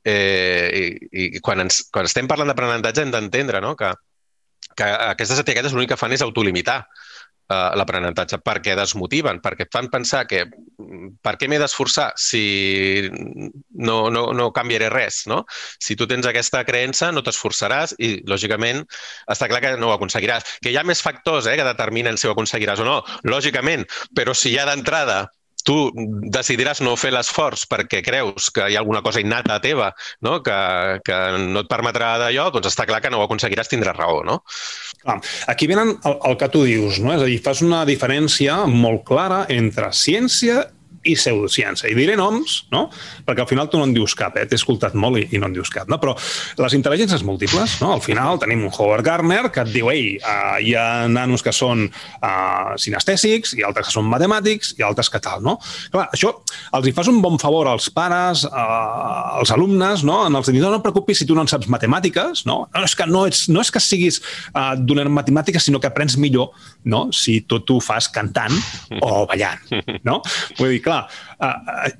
Eh, i, I quan, ens, quan estem parlant d'aprenentatge hem d'entendre no? que, que aquestes etiquetes l'únic que fan és autolimitar uh, l'aprenentatge, perquè desmotiven, perquè et fan pensar que per què m'he d'esforçar si no, no, no canviaré res, no? Si tu tens aquesta creença, no t'esforçaràs i, lògicament, està clar que no ho aconseguiràs. Que hi ha més factors eh, que determinen si ho aconseguiràs o no, lògicament, però si ja d'entrada tu decidiràs no fer l'esforç perquè creus que hi ha alguna cosa innata teva no? que, que no et permetrà d'allò, doncs està clar que no ho aconseguiràs, tindràs raó, no? Aquí venen el, el que tu dius, no? És a dir, fas una diferència molt clara entre ciència i pseudociència. I diré noms, no? perquè al final tu no en dius cap, eh? t'he escoltat molt i, i no en dius cap. No? Però les intel·ligències múltiples, no? al final tenim un Howard Gardner que et diu ei, uh, hi ha nanos que són uh, sinestèsics, i altres que són matemàtics, i altres que tal. No? Clar, això els hi fas un bon favor als pares, uh, als alumnes, no? en el sentit no, no et preocupis si tu no en saps matemàtiques, no? no és que no, ets, no és que siguis uh, donant matemàtiques, sinó que aprens millor no? si tot ho fas cantant o ballant. No? Vull dir, clar,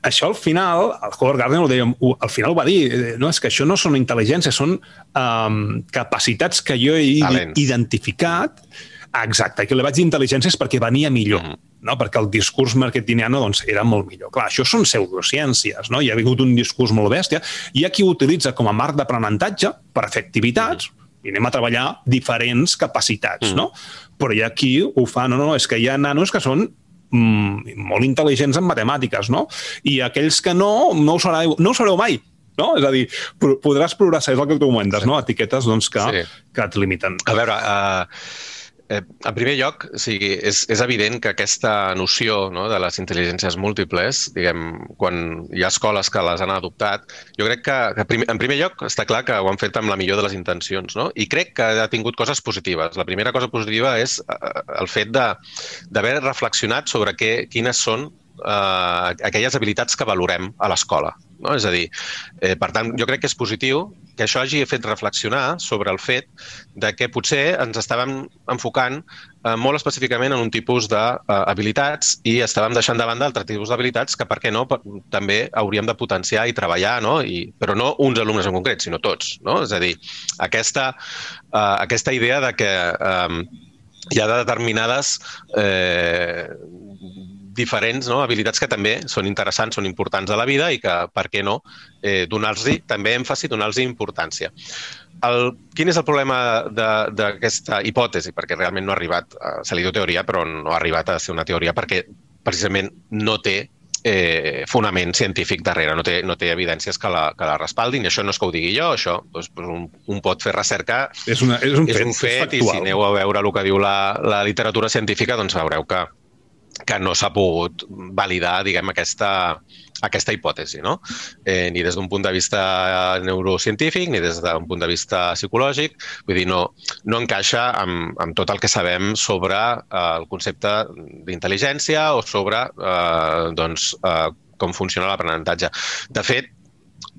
això al final, el Howard Gardner ho deia, al final ho va dir, eh, no, és que això no són intel·ligències, són um, capacitats que jo he Talents. identificat, exacte, que li vaig dir intel·ligències perquè venia millor. Mm -hmm no? perquè el discurs marketingiano doncs, era molt millor. Clar, això són pseudociències, no? hi ha hagut un discurs molt bèstia, i hi ha qui ho utilitza com a marc d'aprenentatge per fer activitats, mm. i anem a treballar diferents capacitats, mm. no? Però hi ha qui ho fa, no, no, és que hi ha nanos que són molt intel·ligents en matemàtiques, no? I aquells que no, no ho, sereu, no ho sereu mai, no? És a dir, podràs progressar, és el que tu comentes, sí. no? Etiquetes doncs, que, sí. que et limiten. A veure, uh, Eh, en primer lloc, o sigui, és, és evident que aquesta noció no, de les intel·ligències múltiples, diguem, quan hi ha escoles que les han adoptat, jo crec que, que prim, en primer lloc està clar que ho han fet amb la millor de les intencions, no? i crec que ha tingut coses positives. La primera cosa positiva és eh, el fet d'haver reflexionat sobre què, quines són eh, aquelles habilitats que valorem a l'escola. No? És a dir, eh, per tant, jo crec que és positiu que això hagi fet reflexionar sobre el fet de que potser ens estàvem enfocant eh, molt específicament en un tipus d'habilitats eh, i estàvem deixant de banda altres tipus d'habilitats que, per què no, per, també hauríem de potenciar i treballar, no? I, però no uns alumnes en concret, sinó tots. No? És a dir, aquesta, eh, aquesta idea de que eh, hi ha determinades eh, diferents no? habilitats que també són interessants, són importants a la vida i que, per què no, eh, donar-los també èmfasi, donar-los importància. El, quin és el problema d'aquesta hipòtesi? Perquè realment no ha arribat, a, se li diu teoria, però no ha arribat a ser una teoria perquè precisament no té eh, fonament científic darrere, no té, no té evidències que la, que la respaldin, i això no és que ho digui jo, això doncs, un, un pot fer recerca, és, una, és un és fet, un fet és i si aneu a veure el que diu la, la literatura científica, doncs veureu que, que no s'ha pogut validar, diguem, aquesta, aquesta hipòtesi, no? Eh, ni des d'un punt de vista neurocientífic ni des d'un punt de vista psicològic. Vull dir, no, no encaixa amb, amb tot el que sabem sobre eh, el concepte d'intel·ligència o sobre eh, doncs, eh, com funciona l'aprenentatge. De fet,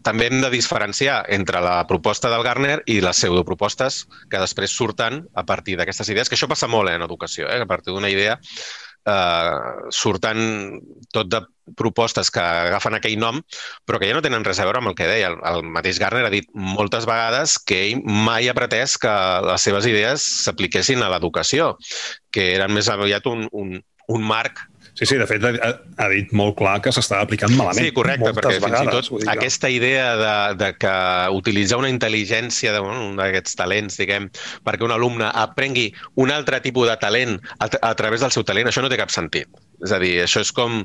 també hem de diferenciar entre la proposta del Garner i les pseudopropostes que després surten a partir d'aquestes idees, que això passa molt eh, en educació, eh? a partir d'una idea eh, surten tot de propostes que agafen aquell nom, però que ja no tenen res a veure amb el que deia. El, el mateix Garner ha dit moltes vegades que ell mai ha pretès que les seves idees s'apliquessin a l'educació, que eren més aviat un, un, un marc Sí, sí, de fet ha, ha dit molt clar que s'està aplicant malament. Sí, correcte, perquè vegades, fins i tot que... aquesta idea de, de que utilitzar una intel·ligència, d'aquests talents, diguem, perquè un alumne aprengui un altre tipus de talent a, a través del seu talent, això no té cap sentit. És a dir, això és com...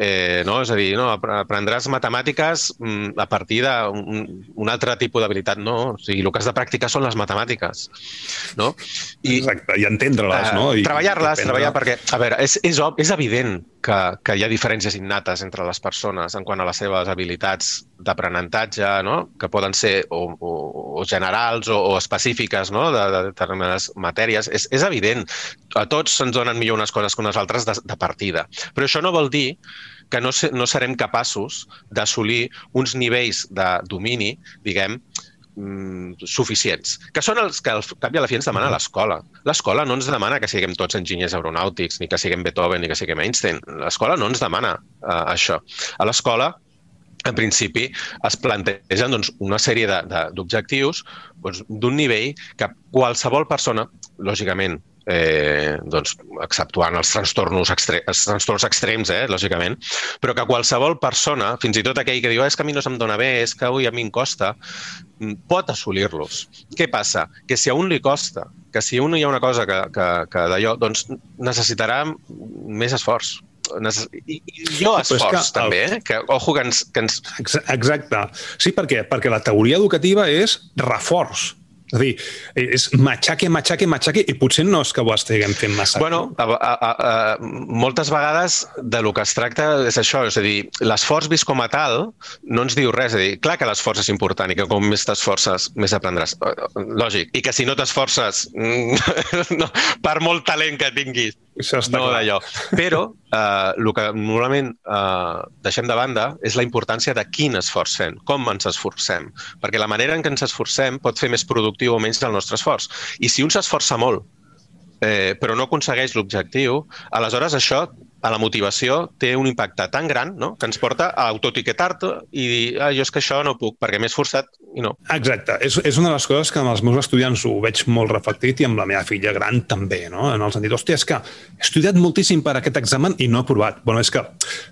Eh, no? És a dir, no, aprendràs matemàtiques mm, a partir d'un un altre tipus d'habilitat. No, o sigui, el que has de practicar són les matemàtiques. No? I, Exacte, i entendre-les, uh, no? Treballar-les, treballar, perquè, a veure, és, és, és evident que, que hi ha diferències innates entre les persones en quant a les seves habilitats d'aprenentatge, no? que poden ser o, o, o generals o, o específiques no? de, de determinades matèries. És, és evident. A tots se'ns donen millor unes coses que unes altres de, de partida. Però això no vol dir que no, no serem capaços d'assolir uns nivells de domini, diguem, mm, suficients, que són els que al cap i a la fi ens demana l'escola. L'escola no ens demana que siguem tots enginyers aeronàutics, ni que siguem Beethoven, ni que siguem Einstein. L'escola no ens demana uh, això. A l'escola en principi, es plantegen doncs, una sèrie d'objectius doncs, d'un nivell que qualsevol persona, lògicament, eh, doncs, exceptuant els trastornos, extre els trastorns extrems, eh, lògicament, però que qualsevol persona, fins i tot aquell que diu ah, és que a mi no se'm dona bé, és que avui a mi em costa, mm, pot assolir-los. Què passa? Que si a un li costa, que si a un hi ha una cosa que, que, que d'allò, doncs necessitarà més esforç. I, i jo esforç, que, també, eh? que, ojo, que ens, que ens... Exacte. Sí, per què? Perquè la teoria educativa és reforç és a dir, és matxaque, matxaque, matxaque, i potser no és que ho estiguem fent massa. Bueno, a, a, a, moltes vegades de lo que es tracta és això, és a dir, l'esforç vist com a tal no ens diu res. És a dir, clar que l'esforç és important i que com més t'esforces, més aprendràs. Lògic. I que si no t'esforces, no, per molt talent que tinguis, no d'allò. Però eh, el que normalment eh, deixem de banda és la importància de quin esforç fem, com ens esforcem. Perquè la manera en què ens esforcem pot fer més productiu o menys del nostre esforç. I si un s'esforça molt, eh, però no aconsegueix l'objectiu, aleshores això a la motivació té un impacte tan gran no? que ens porta a autoetiquetar-te i dir, ah, jo és que això no puc perquè m'he esforçat i no. Exacte. És, és una de les coses que amb els meus estudiants ho veig molt reflectit i amb la meva filla gran també, no? en el sentit, hòstia, és que he estudiat moltíssim per aquest examen i no he aprovat. Bueno, és que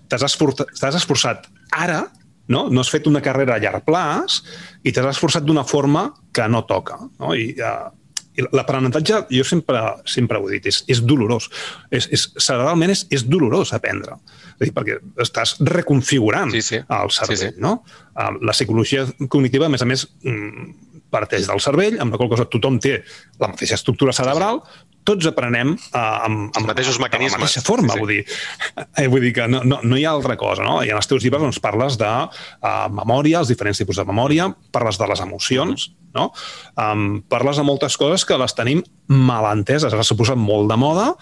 t'has esforçat, esforçat ara no? no has fet una carrera a llarg plaç i t'has esforçat d'una forma que no toca. No? I, uh, l'aprenentatge, jo sempre, sempre ho he dit, és, és dolorós. És, és, cerebralment és, és dolorós aprendre. És dir, perquè estàs reconfigurant sí, sí. el cervell. Sí, sí. No? La psicologia cognitiva, a més a més, mm, parteix del cervell, amb la qual cosa tothom té la mateixa estructura cerebral, tots aprenem uh, amb, amb, mateixos mecanismes. De la mateixa forma, sí, sí. vull dir. Eh, vull dir que no, no, no hi ha altra cosa, no? I en els teus llibres doncs, parles de uh, memòria, els diferents tipus de memòria, parles de les emocions, no? Um, parles de moltes coses que les tenim mal enteses. Ara s'ha posat molt de moda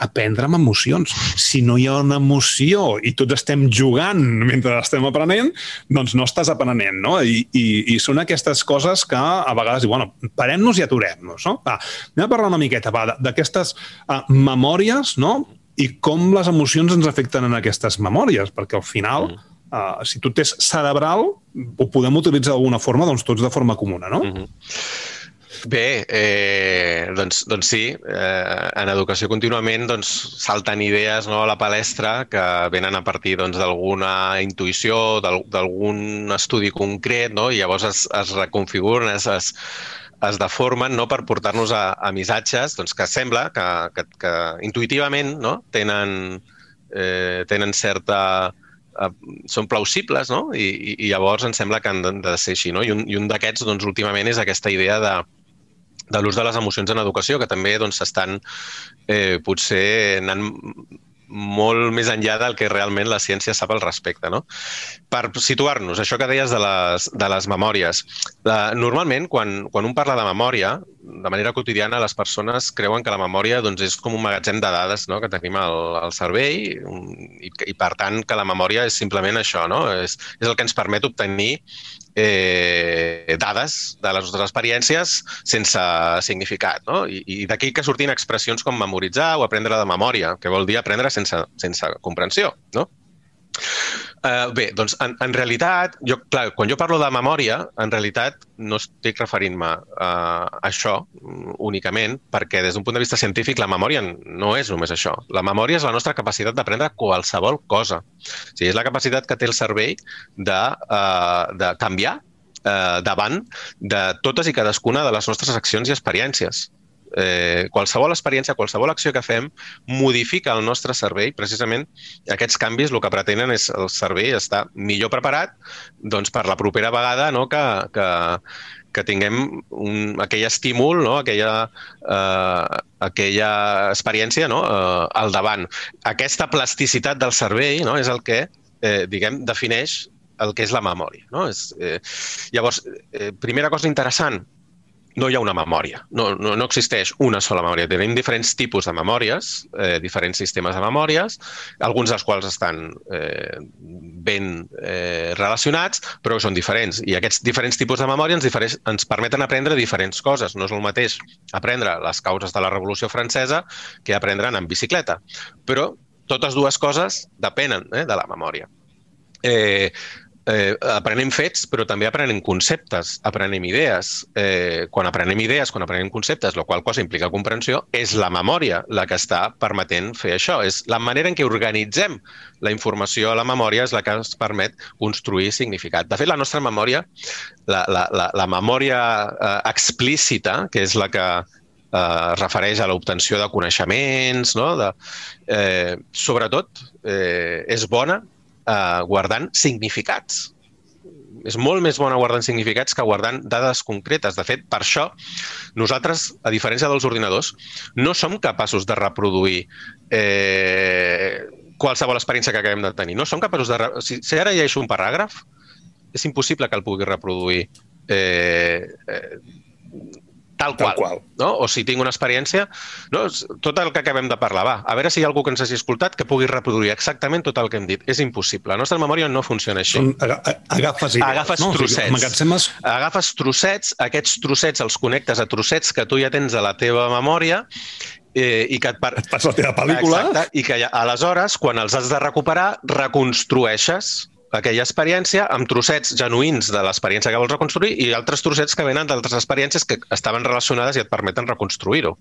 aprendre amb emocions. Si no hi ha una emoció i tots estem jugant mentre estem aprenent, doncs no estàs aprenent, no? I, i, i són aquestes coses que a vegades diuen, bueno, parem-nos i aturem-nos, no? Va, anem a parlar una miqueta, d'aquestes uh, memòries, no? I com les emocions ens afecten en aquestes memòries, perquè al final... Mm. Uh, si tu tens cerebral, ho podem utilitzar d'alguna forma, doncs tots de forma comuna, no? Mm -hmm. Bé, eh, doncs, doncs sí, eh, en educació contínuament doncs, salten idees no, a la palestra que venen a partir doncs, d'alguna doncs, intuïció, d'algun estudi concret, no? i llavors es, es reconfiguren, es, es, es deformen no, per portar-nos a, a missatges doncs, que sembla que, que, que intuïtivament no, tenen, eh, tenen certa són plausibles, no? I, I llavors ens sembla que han de, de ser així, no? I un, i un d'aquests, doncs, últimament és aquesta idea de, de l'ús de les emocions en educació, que també doncs, estan eh, potser anant molt més enllà del que realment la ciència sap al respecte. No? Per situar-nos, això que deies de les, de les memòries. La, normalment, quan, quan un parla de memòria, de manera quotidiana, les persones creuen que la memòria doncs, és com un magatzem de dades no? que tenim al, al cervell i, i, per tant, que la memòria és simplement això. No? És, és el que ens permet obtenir eh, dades de les nostres experiències sense significat. No? I, i d'aquí que sortin expressions com memoritzar o aprendre de memòria, que vol dir aprendre sense, sense comprensió. No? Uh, bé, doncs en, en realitat, jo, clar, quan jo parlo de memòria, en realitat no estic referint-me a això únicament, perquè des d'un punt de vista científic la memòria no és només això. La memòria és la nostra capacitat d'aprendre qualsevol cosa. O sigui, és la capacitat que té el cervell de, uh, de canviar uh, davant de totes i cadascuna de les nostres accions i experiències eh, qualsevol experiència, qualsevol acció que fem modifica el nostre cervell. Precisament aquests canvis el que pretenen és el cervell estar millor preparat doncs, per la propera vegada no, que, que, que tinguem un, aquell estímul, no? aquella, eh, aquella experiència no? eh, al davant. Aquesta plasticitat del cervell no? és el que eh, diguem, defineix el que és la memòria. No? És, eh, llavors, eh, primera cosa interessant, no hi ha una memòria, no, no, no existeix una sola memòria. Tenim diferents tipus de memòries, eh, diferents sistemes de memòries, alguns dels quals estan eh, ben eh, relacionats, però són diferents. I aquests diferents tipus de memòria ens, diferents, ens permeten aprendre diferents coses. No és el mateix aprendre les causes de la Revolució Francesa que aprendre en bicicleta. Però totes dues coses depenen eh, de la memòria. Eh, eh, aprenem fets, però també aprenem conceptes, aprenem idees. Eh, quan aprenem idees, quan aprenem conceptes, la qual cosa implica comprensió, és la memòria la que està permetent fer això. És la manera en què organitzem la informació a la memòria és la que ens permet construir significat. De fet, la nostra memòria, la, la, la, la memòria eh, explícita, que és la que eh, refereix a l'obtenció de coneixements, no? de, eh, sobretot eh, és bona eh, guardant significats. És molt més bona guardant significats que guardant dades concretes. De fet, per això, nosaltres, a diferència dels ordinadors, no som capaços de reproduir eh, qualsevol experiència que acabem de tenir. No som capaços de... Si, si ara llegeixo un paràgraf, és impossible que el pugui reproduir eh, eh, tal qual. Tal qual. No? O si tinc una experiència, no? tot el que acabem de parlar, va, a veure si hi ha algú que ens hagi escoltat que pugui reproduir exactament tot el que hem dit. És impossible. La nostra memòria no funciona així. Són, agafes idees, agafes no? trossets. O sigui, agafes trossets, aquests trossets els connectes a trossets que tu ja tens a la teva memòria eh, i que et, par... et passa la teva pel·lícula. Exacte, i que ja, aleshores, quan els has de recuperar, reconstrueixes aquella experiència amb trossets genuïns de l'experiència que vols reconstruir i altres trossets que venen d'altres experiències que estaven relacionades i et permeten reconstruir-ho.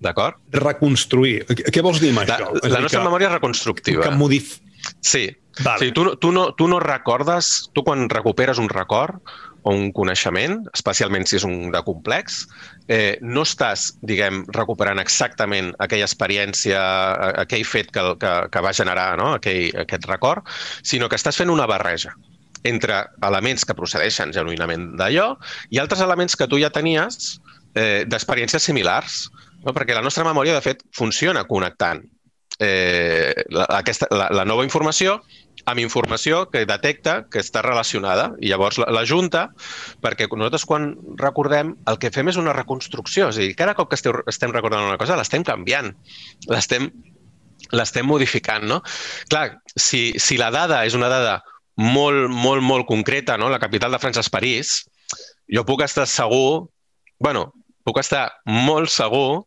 D'acord? Reconstruir. Què vols dir amb la, això? La, la nostra que, memòria és reconstructiva. Que modif... Sí. Vale. sí tu, tu, no, tu no recordes, tu quan recuperes un record, o un coneixement, especialment si és un de complex, eh, no estàs, diguem, recuperant exactament aquella experiència, aquell fet que, que, que va generar no? aquell, aquest record, sinó que estàs fent una barreja entre elements que procedeixen genuïnament d'allò i altres elements que tu ja tenies eh, d'experiències similars, no? perquè la nostra memòria, de fet, funciona connectant eh, la, aquesta, la, la nova informació amb informació que detecta que està relacionada i llavors la, la junta, perquè nosaltres quan recordem el que fem és una reconstrucció, és a dir, cada cop que esteu, estem recordant una cosa l'estem canviant, l'estem modificant, no? Clar, si, si la dada és una dada molt, molt, molt concreta, no? La capital de França és París, jo puc estar segur, bueno, puc estar molt segur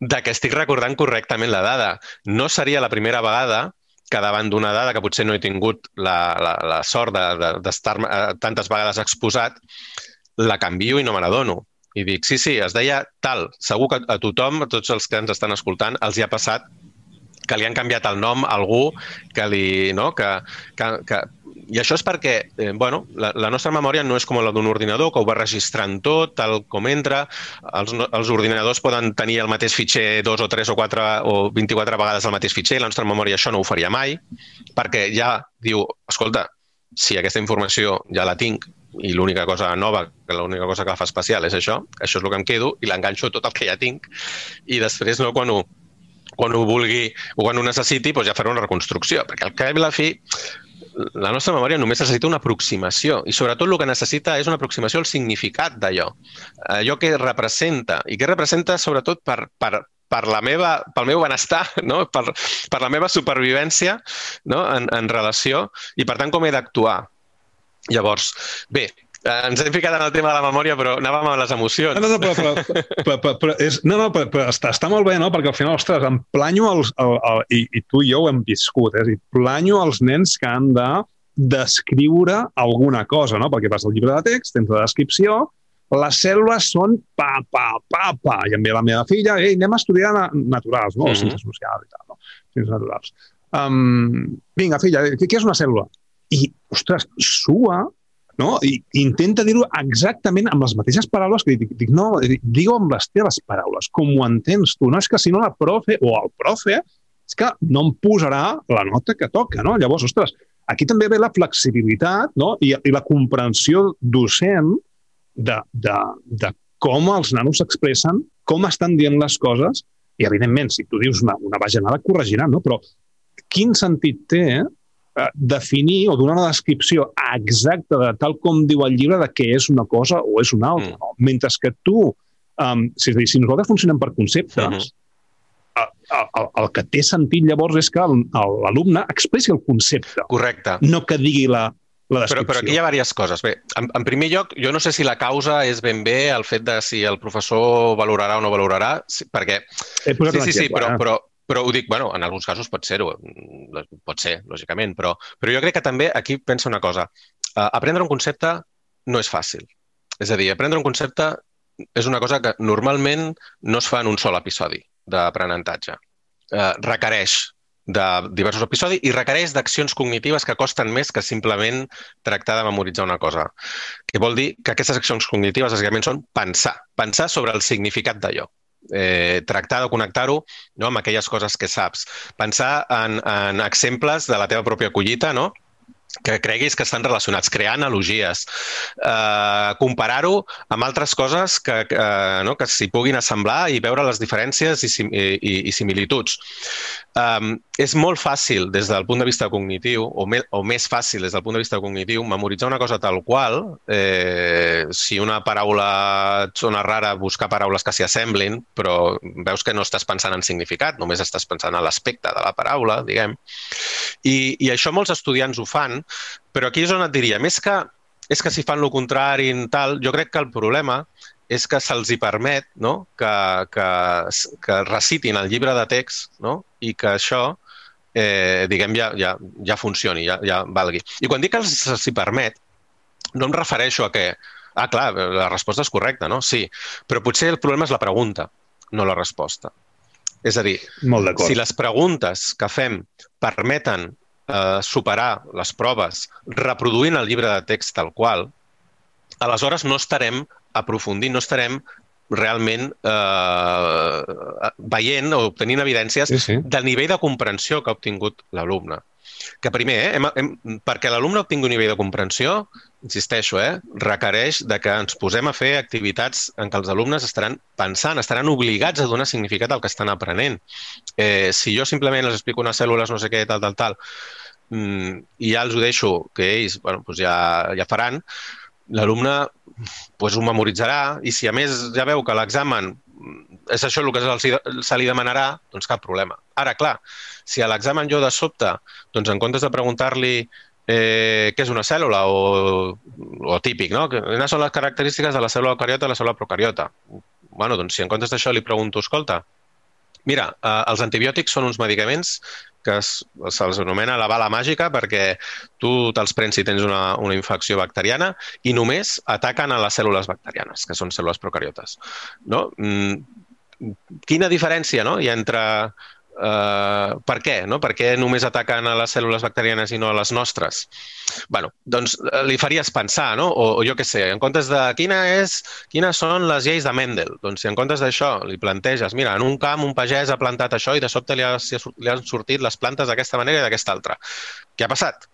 de que estic recordant correctament la dada. No seria la primera vegada que davant d'una dada que potser no he tingut la, la, la sort d'estar de, de, eh, tantes vegades exposat, la canvio i no me n'adono. I dic, sí, sí, es deia tal. Segur que a tothom, a tots els que ens estan escoltant, els hi ha passat que li han canviat el nom a algú que li... No? Que, que, que i això és perquè, eh, bueno, la, la nostra memòria no és com la d'un ordinador, que ho va registrant tot, tal com entra. Els, els ordinadors poden tenir el mateix fitxer dos o tres o quatre o 24 vegades el mateix fitxer. La nostra memòria això no ho faria mai, perquè ja diu, escolta, si aquesta informació ja la tinc i l'única cosa nova, que l'única cosa que la fa especial és això, això és el que em quedo i l'enganxo tot el que ja tinc i després no, quan ho, quan ho vulgui o quan ho necessiti, doncs ja faré una reconstrucció, perquè al cap i la fi la nostra memòria només necessita una aproximació i sobretot el que necessita és una aproximació al significat d'allò, allò que representa i que representa sobretot per, per, per la meva, pel meu benestar, no? per, per la meva supervivència no? en, en relació i per tant com he d'actuar. Llavors, bé, ens hem ficat en el tema de la memòria, però anàvem amb les emocions. No, no, però, però, però, però, però, és, no, no, però, però està, està molt bé, no? Perquè al final, ostres, em planyo els... El, el, i, I tu i jo ho hem viscut, eh? És dir, planyo els nens que han de descriure alguna cosa, no? Perquè vas al llibre de text, tens la descripció, les cèl·lules són pa, pa, pa, pa. I em ve la meva filla, ei, anem a estudiar naturals, no? Mm -hmm. Ciències socials i tal, no? Ciències naturals. Um, vinga, filla, què, què és una cèl·lula? I, ostres, sua, no? I intenta dir-ho exactament amb les mateixes paraules que dic, dic no, digue amb les teves paraules, com ho entens tu. No és que si no la profe o el profe és que no em posarà la nota que toca, no? Llavors, ostres, aquí també ve la flexibilitat no? I, i la comprensió docent de, de, de com els nanos s'expressen, com estan dient les coses, i evidentment, si tu dius una, una bajanada, corregiran, no? però quin sentit té definir o donar una descripció exacta de tal com diu el llibre de què és una cosa o és una altra. Mm. No? Mentre que tu, um, si, és dir, si nosaltres funcionem per conceptes, mm -hmm. el, el, el que té sentit llavors és que l'alumne expressi el concepte. Correcte. No que digui la, la descripció. Però, però aquí hi ha diverses coses. Bé, en, en primer lloc, jo no sé si la causa és ben bé el fet de si el professor valorarà o no valorarà, sí, perquè... Sí, sí, sí, però, eh? però, però ho dic, bueno, en alguns casos pot ser-ho, pot ser, lògicament, però, però jo crec que també aquí pensa una cosa. Uh, aprendre un concepte no és fàcil. És a dir, aprendre un concepte és una cosa que normalment no es fa en un sol episodi d'aprenentatge. Uh, requereix de diversos episodis i requereix d'accions cognitives que costen més que simplement tractar de memoritzar una cosa. Que vol dir que aquestes accions cognitives bàsicament són pensar, pensar sobre el significat d'allò. Eh, tractar de connectar-ho no, amb aquelles coses que saps. Pensar en, en exemples de la teva pròpia collita, no? Que creguis que estan relacionats, crear analogies, eh, comparar-ho amb altres coses que, que, no, que s'hi puguin assemblar i veure les diferències i, i, i similituds. Um, és molt fàcil des del punt de vista cognitiu, o, me, o més fàcil des del punt de vista cognitiu, memoritzar una cosa tal qual. Eh, si una paraula et sona rara, buscar paraules que s'hi assemblin, però veus que no estàs pensant en significat, només estàs pensant en l'aspecte de la paraula, diguem. I, I això molts estudiants ho fan, però aquí és on et diria, més que és que si fan el contrari tal, jo crec que el problema és que se'ls hi permet no? que, que, que recitin el llibre de text no? i que això eh, diguem, ja, ja, ja funcioni, ja, ja valgui. I quan dic que se'ls hi permet, no em refereixo a que, ah, clar, la resposta és correcta, no? Sí, però potser el problema és la pregunta, no la resposta. És a dir, Molt si les preguntes que fem permeten eh, superar les proves reproduint el llibre de text tal qual, aleshores no estarem aprofundint, no estarem realment eh, veient o obtenint evidències sí, sí. del nivell de comprensió que ha obtingut l'alumne. Que primer, eh, hem, hem, perquè l'alumne obtingui un nivell de comprensió, insisteixo, eh, requereix de que ens posem a fer activitats en què els alumnes estaran pensant, estaran obligats a donar significat al que estan aprenent. Eh, si jo simplement els explico unes cèl·lules, no sé què, tal, tal, tal, mm, i ja els ho deixo, que ells bueno, doncs ja, ja faran, l'alumne pues, ho memoritzarà i si a més ja veu que l'examen és això el que se li demanarà, doncs cap problema. Ara, clar, si a l'examen jo de sobte, doncs en comptes de preguntar-li eh, què és una cèl·lula o, o típic, no? Quines són les característiques de la cèl·lula eucariota i la cèl·lula procariota? bueno, doncs si en comptes d'això li pregunto, escolta, mira, eh, els antibiòtics són uns medicaments que se'ls anomena la bala màgica perquè tu te'ls prens si tens una, una infecció bacteriana i només ataquen a les cèl·lules bacterianes, que són cèl·lules procariotes. No? Mm, quina diferència no? hi ha entre Uh, per què? No? Per què només ataquen a les cèl·lules bacterianes i no a les nostres? bueno, doncs eh, li faries pensar, no? O, o jo què sé, en comptes de quina és, quines són les lleis de Mendel? Doncs si en comptes d'això li planteges, mira, en un camp un pagès ha plantat això i de sobte li, ha, li han sortit les plantes d'aquesta manera i d'aquesta altra. Què ha passat?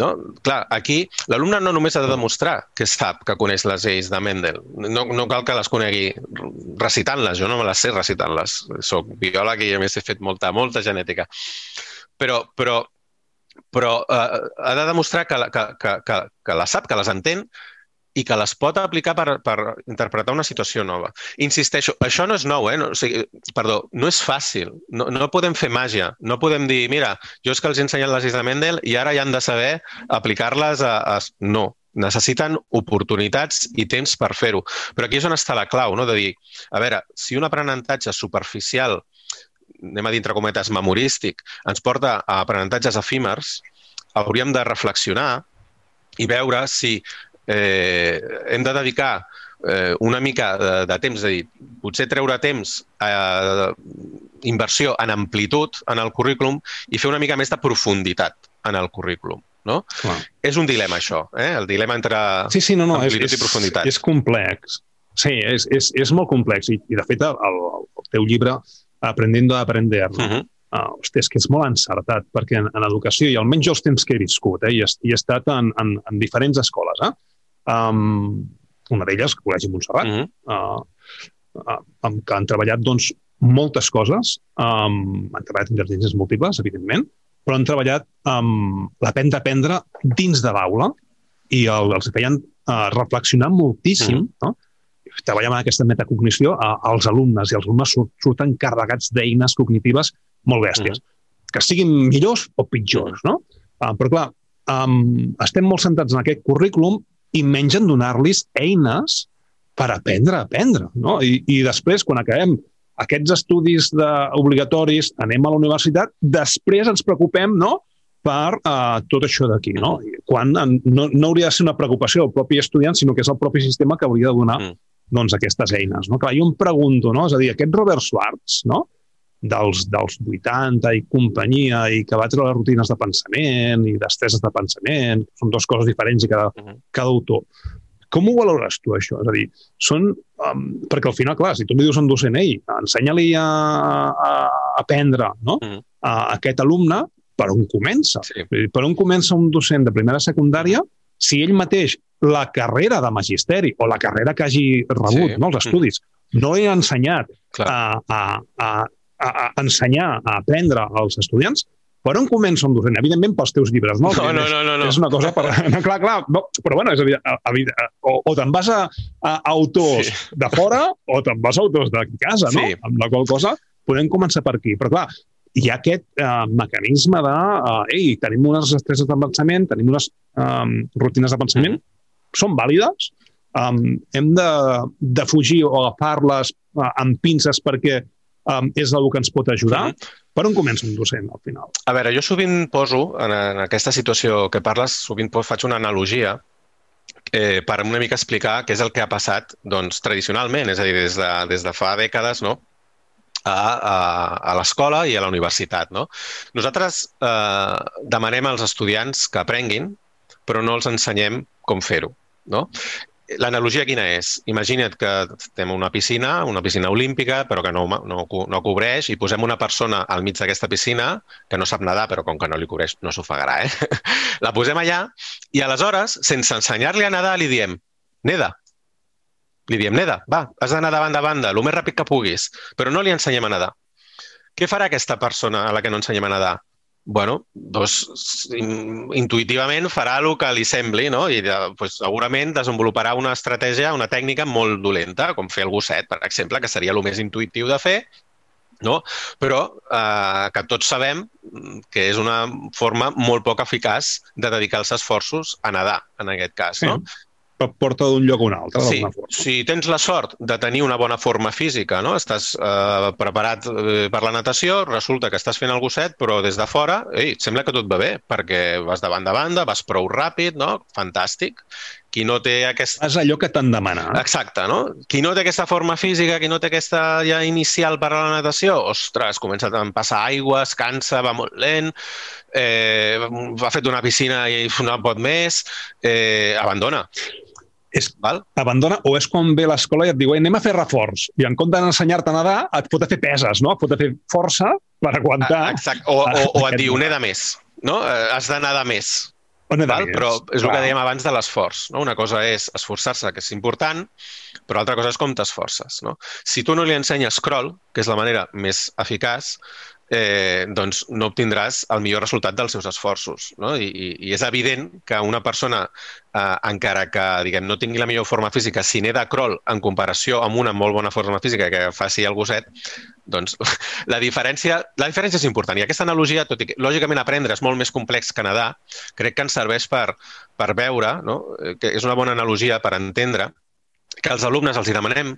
No? Clar, aquí l'alumne no només ha de demostrar que sap que coneix les lleis de Mendel. No, no cal que les conegui recitant-les, jo no me les sé recitant-les. Soc biòleg i a més he fet molta, molta genètica. Però, però, però eh, ha de demostrar que, que, que, que, que la sap, que les entén i que les pot aplicar per, per interpretar una situació nova. Insisteixo, això no és nou, eh? No, o sigui, perdó, no és fàcil. No, no podem fer màgia. No podem dir, mira, jo és que els he ensenyat les lleis de Mendel i ara ja han de saber aplicar-les a, a... No, necessiten oportunitats i temps per fer-ho. Però aquí és on està la clau, no? de dir, a veure, si un aprenentatge superficial, anem a dir entre cometes, memorístic, ens porta a aprenentatges efímers, hauríem de reflexionar i veure si eh, hem de dedicar eh, una mica de, de temps, és a dir, potser treure temps a eh, inversió en amplitud en el currículum i fer una mica més de profunditat en el currículum. No? Clar. És un dilema, això, eh? el dilema entre sí, sí, no, no, amplitud és, i profunditat. És complex. Sí, és, és, és molt complex i, i de fet el, el teu llibre Aprendiendo a aprender, no? uh -huh. uh, hosti, és que és molt encertat, perquè en, en educació, i almenys jo els temps que he viscut, eh, i, he, i he estat en, en, en diferents escoles, eh? Um, una d'elles, el Col·legi Montserrat, uh -huh. uh, uh, amb que han treballat doncs, moltes coses, um, han treballat intel·ligències múltiples, evidentment, però han treballat um, l'aprendre a aprendre dins de l'aula i el, els feien uh, reflexionar moltíssim, uh -huh. no? treballem en aquesta metacognició, uh, els alumnes i els alumnes surten carregats d'eines cognitives molt bèsties, uh -huh. que siguin millors o pitjors, no? Uh, però clar, um, estem molt centrats en aquest currículum i menys en donar-los eines per aprendre a aprendre. No? I, I després, quan acabem aquests estudis de, obligatoris, anem a la universitat, després ens preocupem no? per uh, tot això d'aquí. No? Quan en, no, no hauria de ser una preocupació del propi estudiant, sinó que és el propi sistema que hauria de donar mm. doncs, aquestes eines. No? Clar, jo em pregunto, no? és a dir, aquest Robert Schwartz, no? Dels, dels 80 i companyia, i que va treure rutines de pensament i destreses de pensament, són dues coses diferents i cada, uh -huh. cada autor. Com ho valores tu, això? És a dir, són... Um, perquè al final, clar, si tu li dius a un docent, ei, ensenya-li a, a, aprendre no? -huh. a aquest alumne, per on comença? Sí. Per on comença un docent de primera secundària si ell mateix la carrera de magisteri o la carrera que hagi rebut, sí. no, els estudis, no he ensenyat a, a, a a, a ensenyar, a aprendre als estudiants, per on comença un docent? Evidentment pels teus llibres, no? No, no, no, no, no. És una cosa per... No, clar, clar, no, però bueno, és evident, o, o te'n vas a, a autors sí. de fora o te'n vas a autors de casa, no? Sí. Amb la qual cosa podem començar per aquí. Però clar, hi ha aquest eh, mecanisme de, eh, ei, tenim unes estreses de pensament, tenim unes eh, rutines de pensament, mm -hmm. són vàlides, um, hem de, de fugir o agafar-les uh, amb pinces perquè um, és el que ens pot ajudar. Mm -hmm. Per on comença un docent, al final? A veure, jo sovint poso, en, en aquesta situació que parles, sovint faig una analogia eh, per una mica explicar què és el que ha passat doncs, tradicionalment, és a dir, des de, des de fa dècades, no? a, a, a l'escola i a la universitat. No? Nosaltres eh, demanem als estudiants que aprenguin, però no els ensenyem com fer-ho. No? L'analogia quina és? Imagina't que tenim una piscina, una piscina olímpica, però que no, no, no cobreix, i posem una persona al mig d'aquesta piscina que no sap nedar, però com que no li cobreix, no s'ofegarà, eh? La posem allà i aleshores, sense ensenyar-li a nedar, li diem neda. Li diem neda, va, has de banda a banda, el més ràpid que puguis, però no li ensenyem a nedar. Què farà aquesta persona a la que no ensenyem a nedar? Bueno, doncs, intuïtivament farà el que li sembli, no? I doncs, segurament desenvoluparà una estratègia, una tècnica molt dolenta, com fer el gosset, per exemple, que seria el més intuïtiu de fer, no? però eh, que tots sabem que és una forma molt poc eficaç de dedicar els esforços a nedar, en aquest cas. No? Porta d'un lloc a un altre. Sí, si tens la sort de tenir una bona forma física, no? estàs eh, preparat eh, per la natació, resulta que estàs fent el gosset, però des de fora, ei, sembla que tot va bé, perquè vas de banda a banda, vas prou ràpid, no? Fantàstic. Qui no té aquesta... És allò que t'han demanat. Exacte, no? Qui no té aquesta forma física, qui no té aquesta ja inicial per a la natació, ostres, comença a passar aigua, es cansa, va molt lent, eh, ha fet una piscina i no pot més, eh, abandona és, Val? abandona o és quan ve l'escola i et diu anem a fer reforç i en compte d'ensenyar-te a nedar et pot fer peses, no? et pot fer força per aguantar. Ah, exacte. O, o, o et diu neda més, no? Eh, has de nedar més. O nedar Val? més. Però és el que dèiem abans de l'esforç. No? Una cosa és esforçar-se, que és important, però altra cosa és com t'esforces. No? Si tu no li ensenyes scroll, que és la manera més eficaç, eh, doncs no obtindràs el millor resultat dels seus esforços. No? I, i, I és evident que una persona, eh, encara que diguem, no tingui la millor forma física, si n'he de crawl en comparació amb una molt bona forma física que faci el gosset, doncs la diferència, la diferència és important. I aquesta analogia, tot i que lògicament aprendre és molt més complex que nedar, crec que ens serveix per, per veure, no? que és una bona analogia per entendre que als alumnes els hi demanem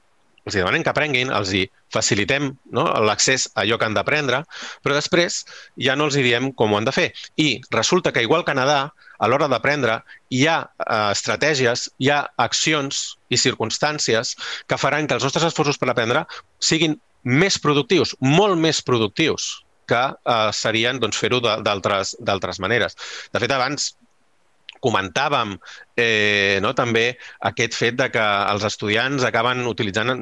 els demanem que aprenguin, els hi facilitem no, l'accés a allò que han d'aprendre, però després ja no els hi diem com ho han de fer. I resulta que, igual que a Canadà, a l'hora d'aprendre, hi ha eh, estratègies, hi ha accions i circumstàncies que faran que els nostres esforços per aprendre siguin més productius, molt més productius que eh, serien doncs, fer-ho d'altres maneres. De fet, abans comentàvem eh, no, també aquest fet de que els estudiants acaben utilitzant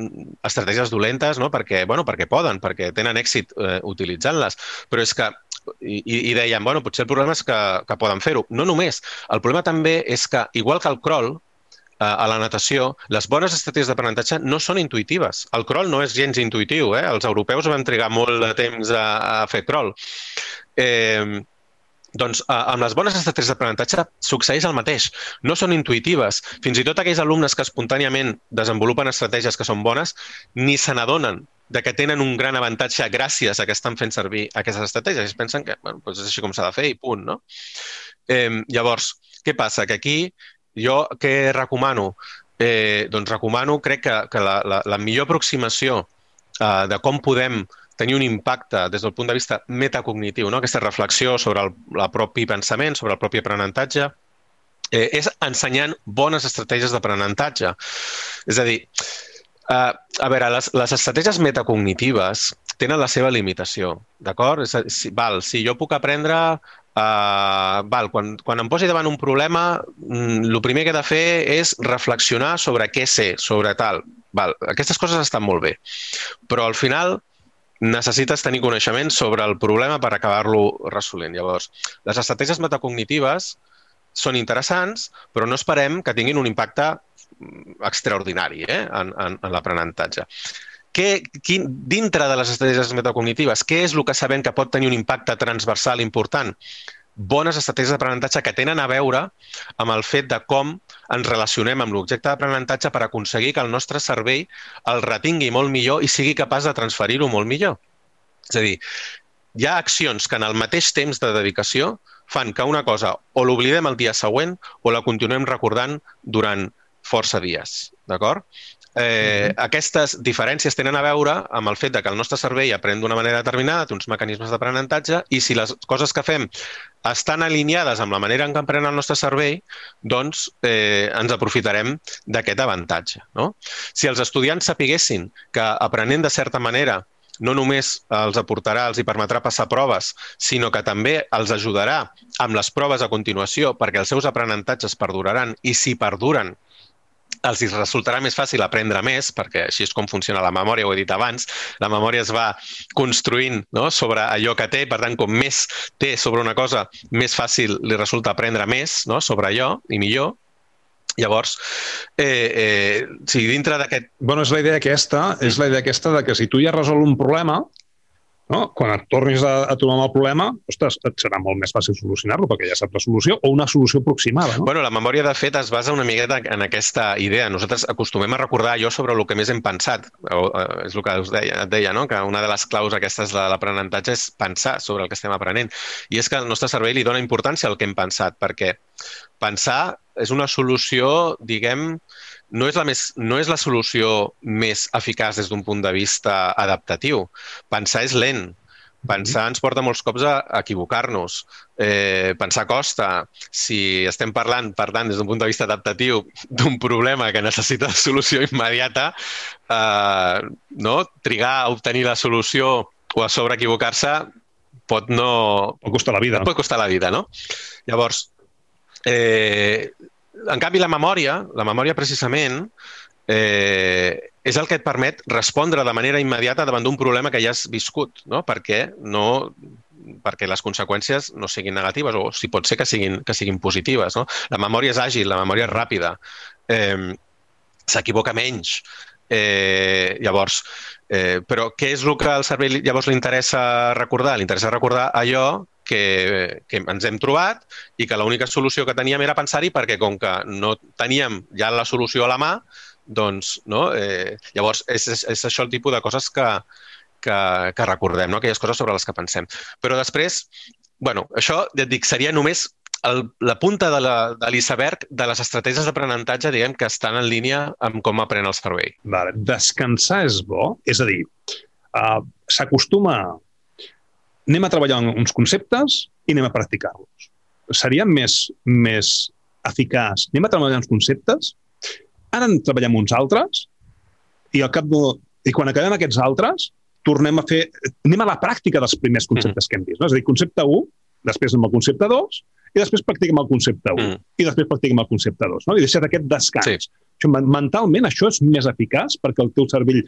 estratègies dolentes no, perquè, bueno, perquè poden, perquè tenen èxit eh, utilitzant-les. Però és que i, i deien, bueno, potser el problema és que, que poden fer-ho. No només. El problema també és que, igual que el crawl, eh, a la natació, les bones estratègies d'aprenentatge no són intuïtives. El crawl no és gens intuïtiu. Eh? Els europeus van trigar molt de temps a, a fer crawl. Eh, doncs eh, amb les bones estratègies d'aprenentatge succeeix el mateix. No són intuïtives. Fins i tot aquells alumnes que espontàniament desenvolupen estratègies que són bones ni se n'adonen de que tenen un gran avantatge gràcies a que estan fent servir aquestes estratègies. Es pensen que bueno, doncs és així com s'ha de fer i punt. No? Eh, llavors, què passa? Que aquí jo què recomano? Eh, doncs recomano, crec que, que la, la, la millor aproximació eh, de com podem tenir un impacte des del punt de vista metacognitiu, no? aquesta reflexió sobre el, el propi pensament, sobre el propi aprenentatge, eh, és ensenyant bones estratègies d'aprenentatge. És a dir, eh, a veure, les, les estratègies metacognitives tenen la seva limitació, d'acord? Si, val, si jo puc aprendre Uh, val, quan, quan em posi davant un problema, el mm, primer que he de fer és reflexionar sobre què sé, sobre tal. Val, aquestes coses estan molt bé. Però al final necessites tenir coneixement sobre el problema per acabar-lo resolent. Llavors, les estratègies metacognitives són interessants, però no esperem que tinguin un impacte mm, extraordinari eh, en, en, en l'aprenentatge. Què, quin, dintre de les estratègies metacognitives, què és el que sabem que pot tenir un impacte transversal important? Bones estratègies d'aprenentatge que tenen a veure amb el fet de com ens relacionem amb l'objecte d'aprenentatge per aconseguir que el nostre cervell el retingui molt millor i sigui capaç de transferir-ho molt millor. És a dir, hi ha accions que en el mateix temps de dedicació fan que una cosa o l'oblidem el dia següent o la continuem recordant durant força dies. D'acord? Eh, mm -hmm. Aquestes diferències tenen a veure amb el fet de que el nostre cervell aprèn d'una manera determinada, té uns mecanismes d'aprenentatge, i si les coses que fem estan alineades amb la manera en què emprèn el nostre cervell, doncs eh, ens aprofitarem d'aquest avantatge. No? Si els estudiants sapiguessin que aprenent de certa manera no només els aportarà, els hi permetrà passar proves, sinó que també els ajudarà amb les proves a continuació perquè els seus aprenentatges perduraran i si perduren els resultarà més fàcil aprendre més, perquè així és com funciona la memòria, ho he dit abans. La memòria es va construint no? sobre allò que té, per tant, com més té sobre una cosa, més fàcil li resulta aprendre més no? sobre allò i millor. Llavors, eh, eh, si dintre d'aquest... Bueno, és la idea aquesta, és la idea aquesta de que si tu ja resol un problema, no? Quan et tornis a, a trobar amb el problema, ostres, et serà molt més fàcil solucionar-lo perquè ja saps la solució o una solució aproximada. No? Bueno, la memòria, de fet, es basa una miqueta en aquesta idea. Nosaltres acostumem a recordar allò sobre el que més hem pensat. O, o, és el que us deia, et deia, no? que una de les claus aquestes de l'aprenentatge és pensar sobre el que estem aprenent. I és que el nostre cervell li dona importància al que hem pensat, perquè pensar és una solució, diguem, no és, la més, no és la solució més eficaç des d'un punt de vista adaptatiu. Pensar és lent. Pensar ens porta molts cops a equivocar-nos. Eh, pensar costa. Si estem parlant, per tant, des d'un punt de vista adaptatiu, d'un problema que necessita solució immediata, eh, no? trigar a obtenir la solució o a sobre equivocar-se pot no... Pot costar la vida. Pot costar la vida, no? Llavors, eh, en canvi, la memòria, la memòria precisament, eh, és el que et permet respondre de manera immediata davant d'un problema que ja has viscut, no? perquè, no, perquè les conseqüències no siguin negatives o si pot ser que siguin, que siguin positives. No? La memòria és àgil, la memòria és ràpida, eh, s'equivoca menys. Eh, llavors, eh, però què és el que al cervell llavors li interessa recordar? Li interessa recordar allò que, que ens hem trobat i que l'única solució que teníem era pensar-hi perquè com que no teníem ja la solució a la mà, doncs, no? Eh, llavors, és, és, és això el tipus de coses que, que, que recordem, no? aquelles coses sobre les que pensem. Però després, bueno, això, ja et dic, seria només el, la punta de l'iceberg de, de les estratègies d'aprenentatge, diguem, que estan en línia amb com apren el cervell. Vale. Descansar és bo? És a dir, uh, s'acostuma... Anem a treballar uns conceptes i anem a practicar-los. Seria més, més eficaç. Anem a treballar uns conceptes, ara en treballem uns altres i al cap de... I quan acabem aquests altres, tornem a fer... Anem a la pràctica dels primers conceptes mm que hem vist. No? És a dir, concepte 1, després amb el concepte 2, i després practiquem el concepte 1, mm. i després practiquem el concepte 2. No? I deixar aquest descans. Sí. Això, mentalment, això és més eficaç perquè el teu cervell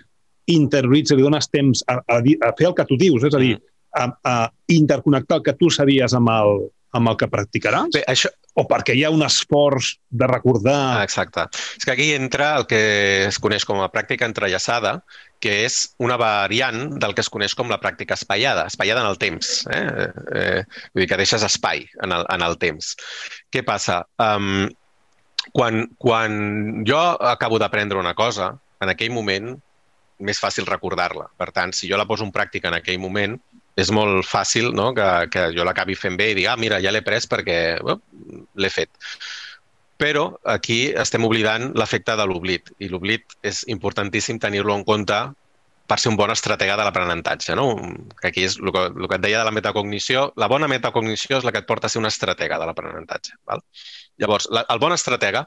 interioritza, li dones temps a, a, a fer el que tu dius, és a dir, mm. A, a interconnectar el que tu sabies amb el, amb el que practicaràs? Bé, això... O perquè hi ha un esforç de recordar... Ah, exacte. És que aquí entra el que es coneix com a pràctica entrellaçada, que és una variant del que es coneix com la pràctica espaiada, espaiada en el temps. Eh? Eh, vull dir que deixes espai en el, en el temps. Què passa? Um, quan, quan jo acabo d'aprendre una cosa, en aquell moment més fàcil recordar-la. Per tant, si jo la poso en pràctica en aquell moment, és molt fàcil no? que, que jo l'acabi fent bé i dir, ah, mira, ja l'he pres perquè oh, l'he fet. Però aquí estem oblidant l'efecte de l'oblit i l'oblit és importantíssim tenir-lo en compte per ser un bon estratega de l'aprenentatge. No? Que aquí és el que, el que et deia de la metacognició. La bona metacognició és la que et porta a ser un estratega de l'aprenentatge. Llavors, la, el bon estratega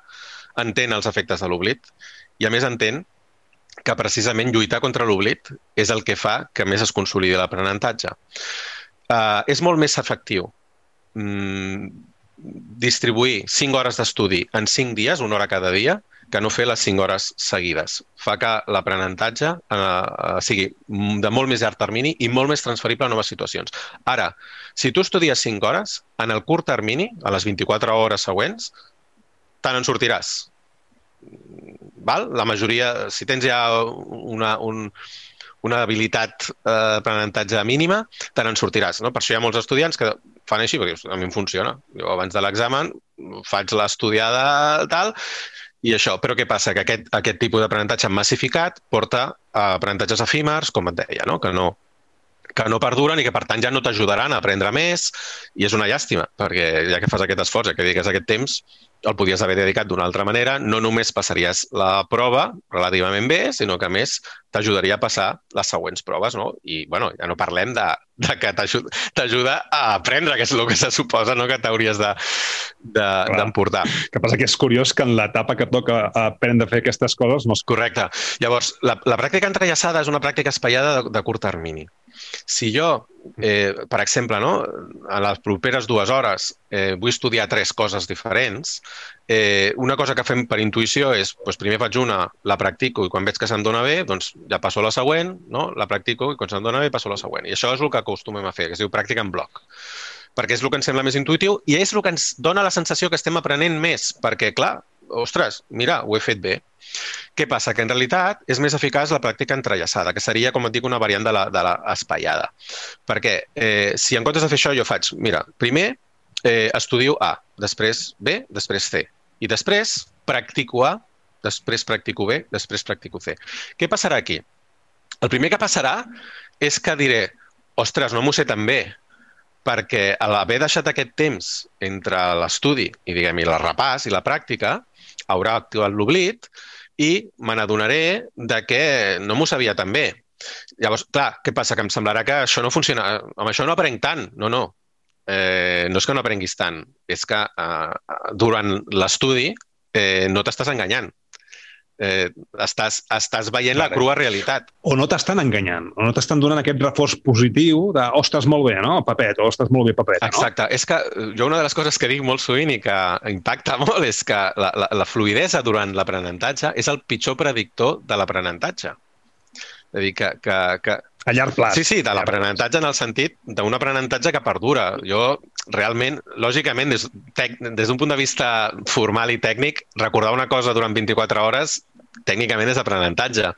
entén els efectes de l'oblit i, a més, entén que precisament lluitar contra l'oblit és el que fa que més es consolidi l'aprenentatge. Uh, és molt més efectiu mm, distribuir 5 hores d'estudi en 5 dies, una hora cada dia, que no fer les 5 hores seguides. Fa que l'aprenentatge uh, uh, sigui de molt més llarg termini i molt més transferible a noves situacions. Ara, si tu estudies 5 hores, en el curt termini, a les 24 hores següents, te n'en sortiràs val? La majoria, si tens ja una, un, una habilitat eh, d'aprenentatge mínima, te n'en sortiràs. No? Per això hi ha molts estudiants que fan així, perquè a mi em funciona. Jo abans de l'examen faig l'estudiada tal, i això. Però què passa? Que aquest, aquest tipus d'aprenentatge massificat porta a aprenentatges efímers, com et deia, no? que no, que no perduren i que, per tant, ja no t'ajudaran a aprendre més i és una llàstima, perquè ja que fas aquest esforç, ja que dediques aquest temps, el podies haver dedicat d'una altra manera, no només passaries la prova relativament bé, sinó que, a més, t'ajudaria a passar les següents proves, no? I, bueno, ja no parlem de, de que t'ajuda a aprendre, que és el que se suposa no? que t'hauries d'emportar. De, de, que passa que és curiós que en l'etapa que toca aprendre a fer aquestes coses no es... Correcte. Llavors, la, la pràctica entrellaçada és una pràctica espaiada de, de curt termini. Si jo, eh, per exemple, no, a les properes dues hores eh, vull estudiar tres coses diferents, eh, una cosa que fem per intuïció és, doncs primer faig una, la practico i quan veig que se'm dona bé, doncs ja passo a la següent, no? la practico i quan se'm dona bé passo a la següent. I això és el que acostumem a fer, que es diu pràctica en bloc perquè és el que ens sembla més intuïtiu i és el que ens dona la sensació que estem aprenent més, perquè, clar, ostres, mira, ho he fet bé. Què passa? Que en realitat és més eficaç la pràctica entrellaçada, que seria, com et dic, una variant de la, de la espaiada. Perquè eh, si en comptes de fer això jo faig, mira, primer eh, estudio A, després B, després C. I després practico A, després practico B, després practico C. Què passarà aquí? El primer que passarà és que diré, ostres, no m'ho sé tan bé, perquè a deixat aquest temps entre l'estudi i, diguem i la repàs i la pràctica, haurà activat l'oblit i me n'adonaré de que no m'ho sabia tan bé. Llavors, clar, què passa? Que em semblarà que això no funciona. Amb això no aprenc tant. No, no. Eh, no és que no aprenguis tant, és que eh, durant l'estudi eh, no t'estàs enganyant eh, estàs, estàs veient Clar, la crua realitat. O no t'estan enganyant, o no t'estan donant aquest reforç positiu de oh, estàs molt bé, no, Papet, o estàs molt bé, Papet, no? Exacte. És que jo una de les coses que dic molt sovint i que impacta molt és que la, la, la fluidesa durant l'aprenentatge és el pitjor predictor de l'aprenentatge. És a dir, que, que, que a llarg plaç. Sí, sí, de l'aprenentatge en el sentit d'un aprenentatge que perdura. Jo, realment, lògicament, des, des d'un punt de vista formal i tècnic, recordar una cosa durant 24 hores tècnicament és aprenentatge,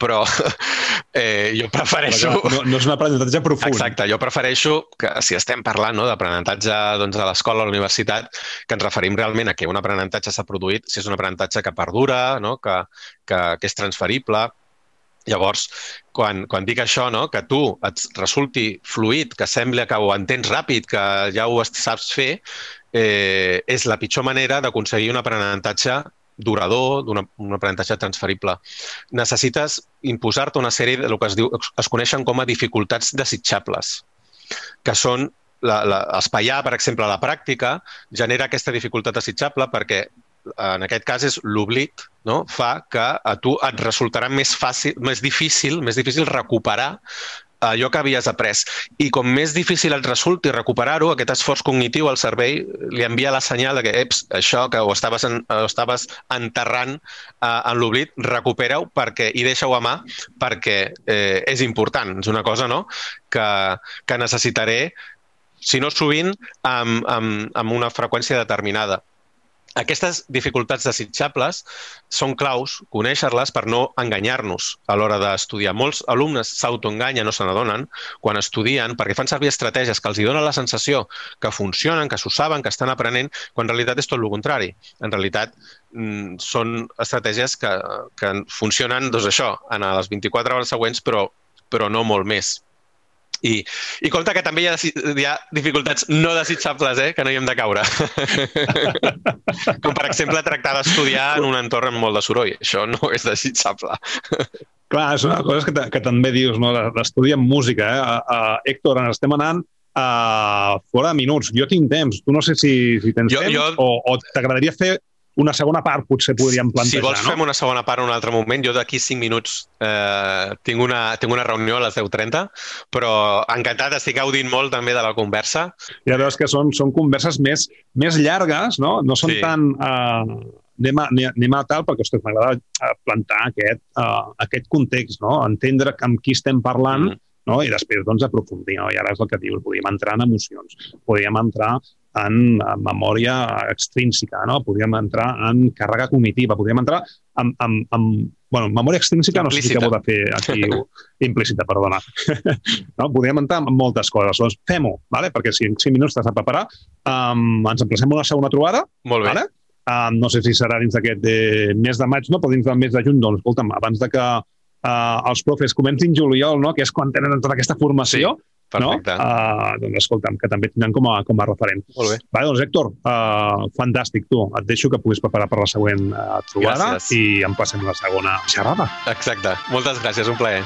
però eh, jo prefereixo... No, no és un aprenentatge profund. Exacte, jo prefereixo que si estem parlant no, d'aprenentatge doncs, a l'escola o a la universitat, que ens referim realment a que un aprenentatge s'ha produït, si és un aprenentatge que perdura, no, que, que, que és transferible, Llavors, quan, quan dic això, no, que tu et resulti fluid, que sembla que ho entens ràpid, que ja ho saps fer, eh, és la pitjor manera d'aconseguir un aprenentatge durador, d'un un aprenentatge transferible. Necessites imposar-te una sèrie de lo que es, diu, es coneixen com a dificultats desitjables, que són la, la, espaiar, per exemple, la pràctica, genera aquesta dificultat desitjable perquè en aquest cas és l'oblit, no? fa que a tu et resultarà més fàcil, més difícil, més difícil recuperar allò que havies après. I com més difícil et resulti recuperar-ho, aquest esforç cognitiu al cervell li envia la senyal de que, eps, això que ho estaves, en, ho estaves enterrant eh, en l'oblit, recupera-ho perquè, i deixa-ho a mà perquè eh, és important. És una cosa no? que, que necessitaré, si no sovint, amb, amb, amb una freqüència determinada. Aquestes dificultats desitjables són claus, conèixer-les per no enganyar-nos a l'hora d'estudiar. Molts alumnes s'autoenganyen o se n'adonen quan estudien perquè fan servir estratègies que els hi donen la sensació que funcionen, que s'ho saben, que estan aprenent, quan en realitat és tot el contrari. En realitat mm, són estratègies que, que funcionen, doncs això, en les 24 hores següents, però, però no molt més. I, i compte que també hi ha, hi ha dificultats no desitjables, eh? que no hi hem de caure. Com, per exemple, tractar d'estudiar en un entorn amb molt de soroll. Això no és desitjable. Clar, és una cosa que, que també dius, no? l'estudi en música. Eh? Uh, uh, Héctor, ens estem anant a fora de minuts. Jo tinc temps. Tu no sé si, si tens jo, temps jo... o, o t'agradaria fer una segona part potser podríem plantejar, Si vols no? fem una segona part en un altre moment, jo d'aquí 5 minuts eh, tinc, una, tinc una reunió a les 10.30, però encantat, estic gaudint molt també de la conversa. Ja veus que són, són converses més, més llargues, no? No són sí. tan... Eh, anem, a, anem a tal, perquè m'agrada eh, plantar aquest, uh, aquest context, no? entendre amb qui estem parlant, mm no? i després doncs, aprofundir. No? I ara és el que dius, podríem entrar en emocions, podríem entrar en, en memòria extrínseca, no? podríem entrar en càrrega cognitiva, podríem entrar en, en, en bueno, memòria extrínseca no sé si acabo de fer aquí implícita, perdona. no? Podríem entrar en moltes coses. Doncs fem-ho, vale? perquè si en 5 minuts t'has de preparar, um, ens emplacem una segona trobada. Molt bé. Vale? Um, no sé si serà dins d'aquest mes de maig, no? però dins del mes de juny, doncs, escolta'm, abans de que uh, els profes comencin juliol, no? que és quan tenen tota aquesta formació, sí Perfecte. No? Uh, doncs escolta'm, que també tindran com a, com a referent. Molt bé. Vale, doncs Héctor, uh, fantàstic tu. Et deixo que puguis preparar per la següent uh, trobada gràcies. i em passem la segona xerrada. Exacte. Moltes gràcies, un plaer.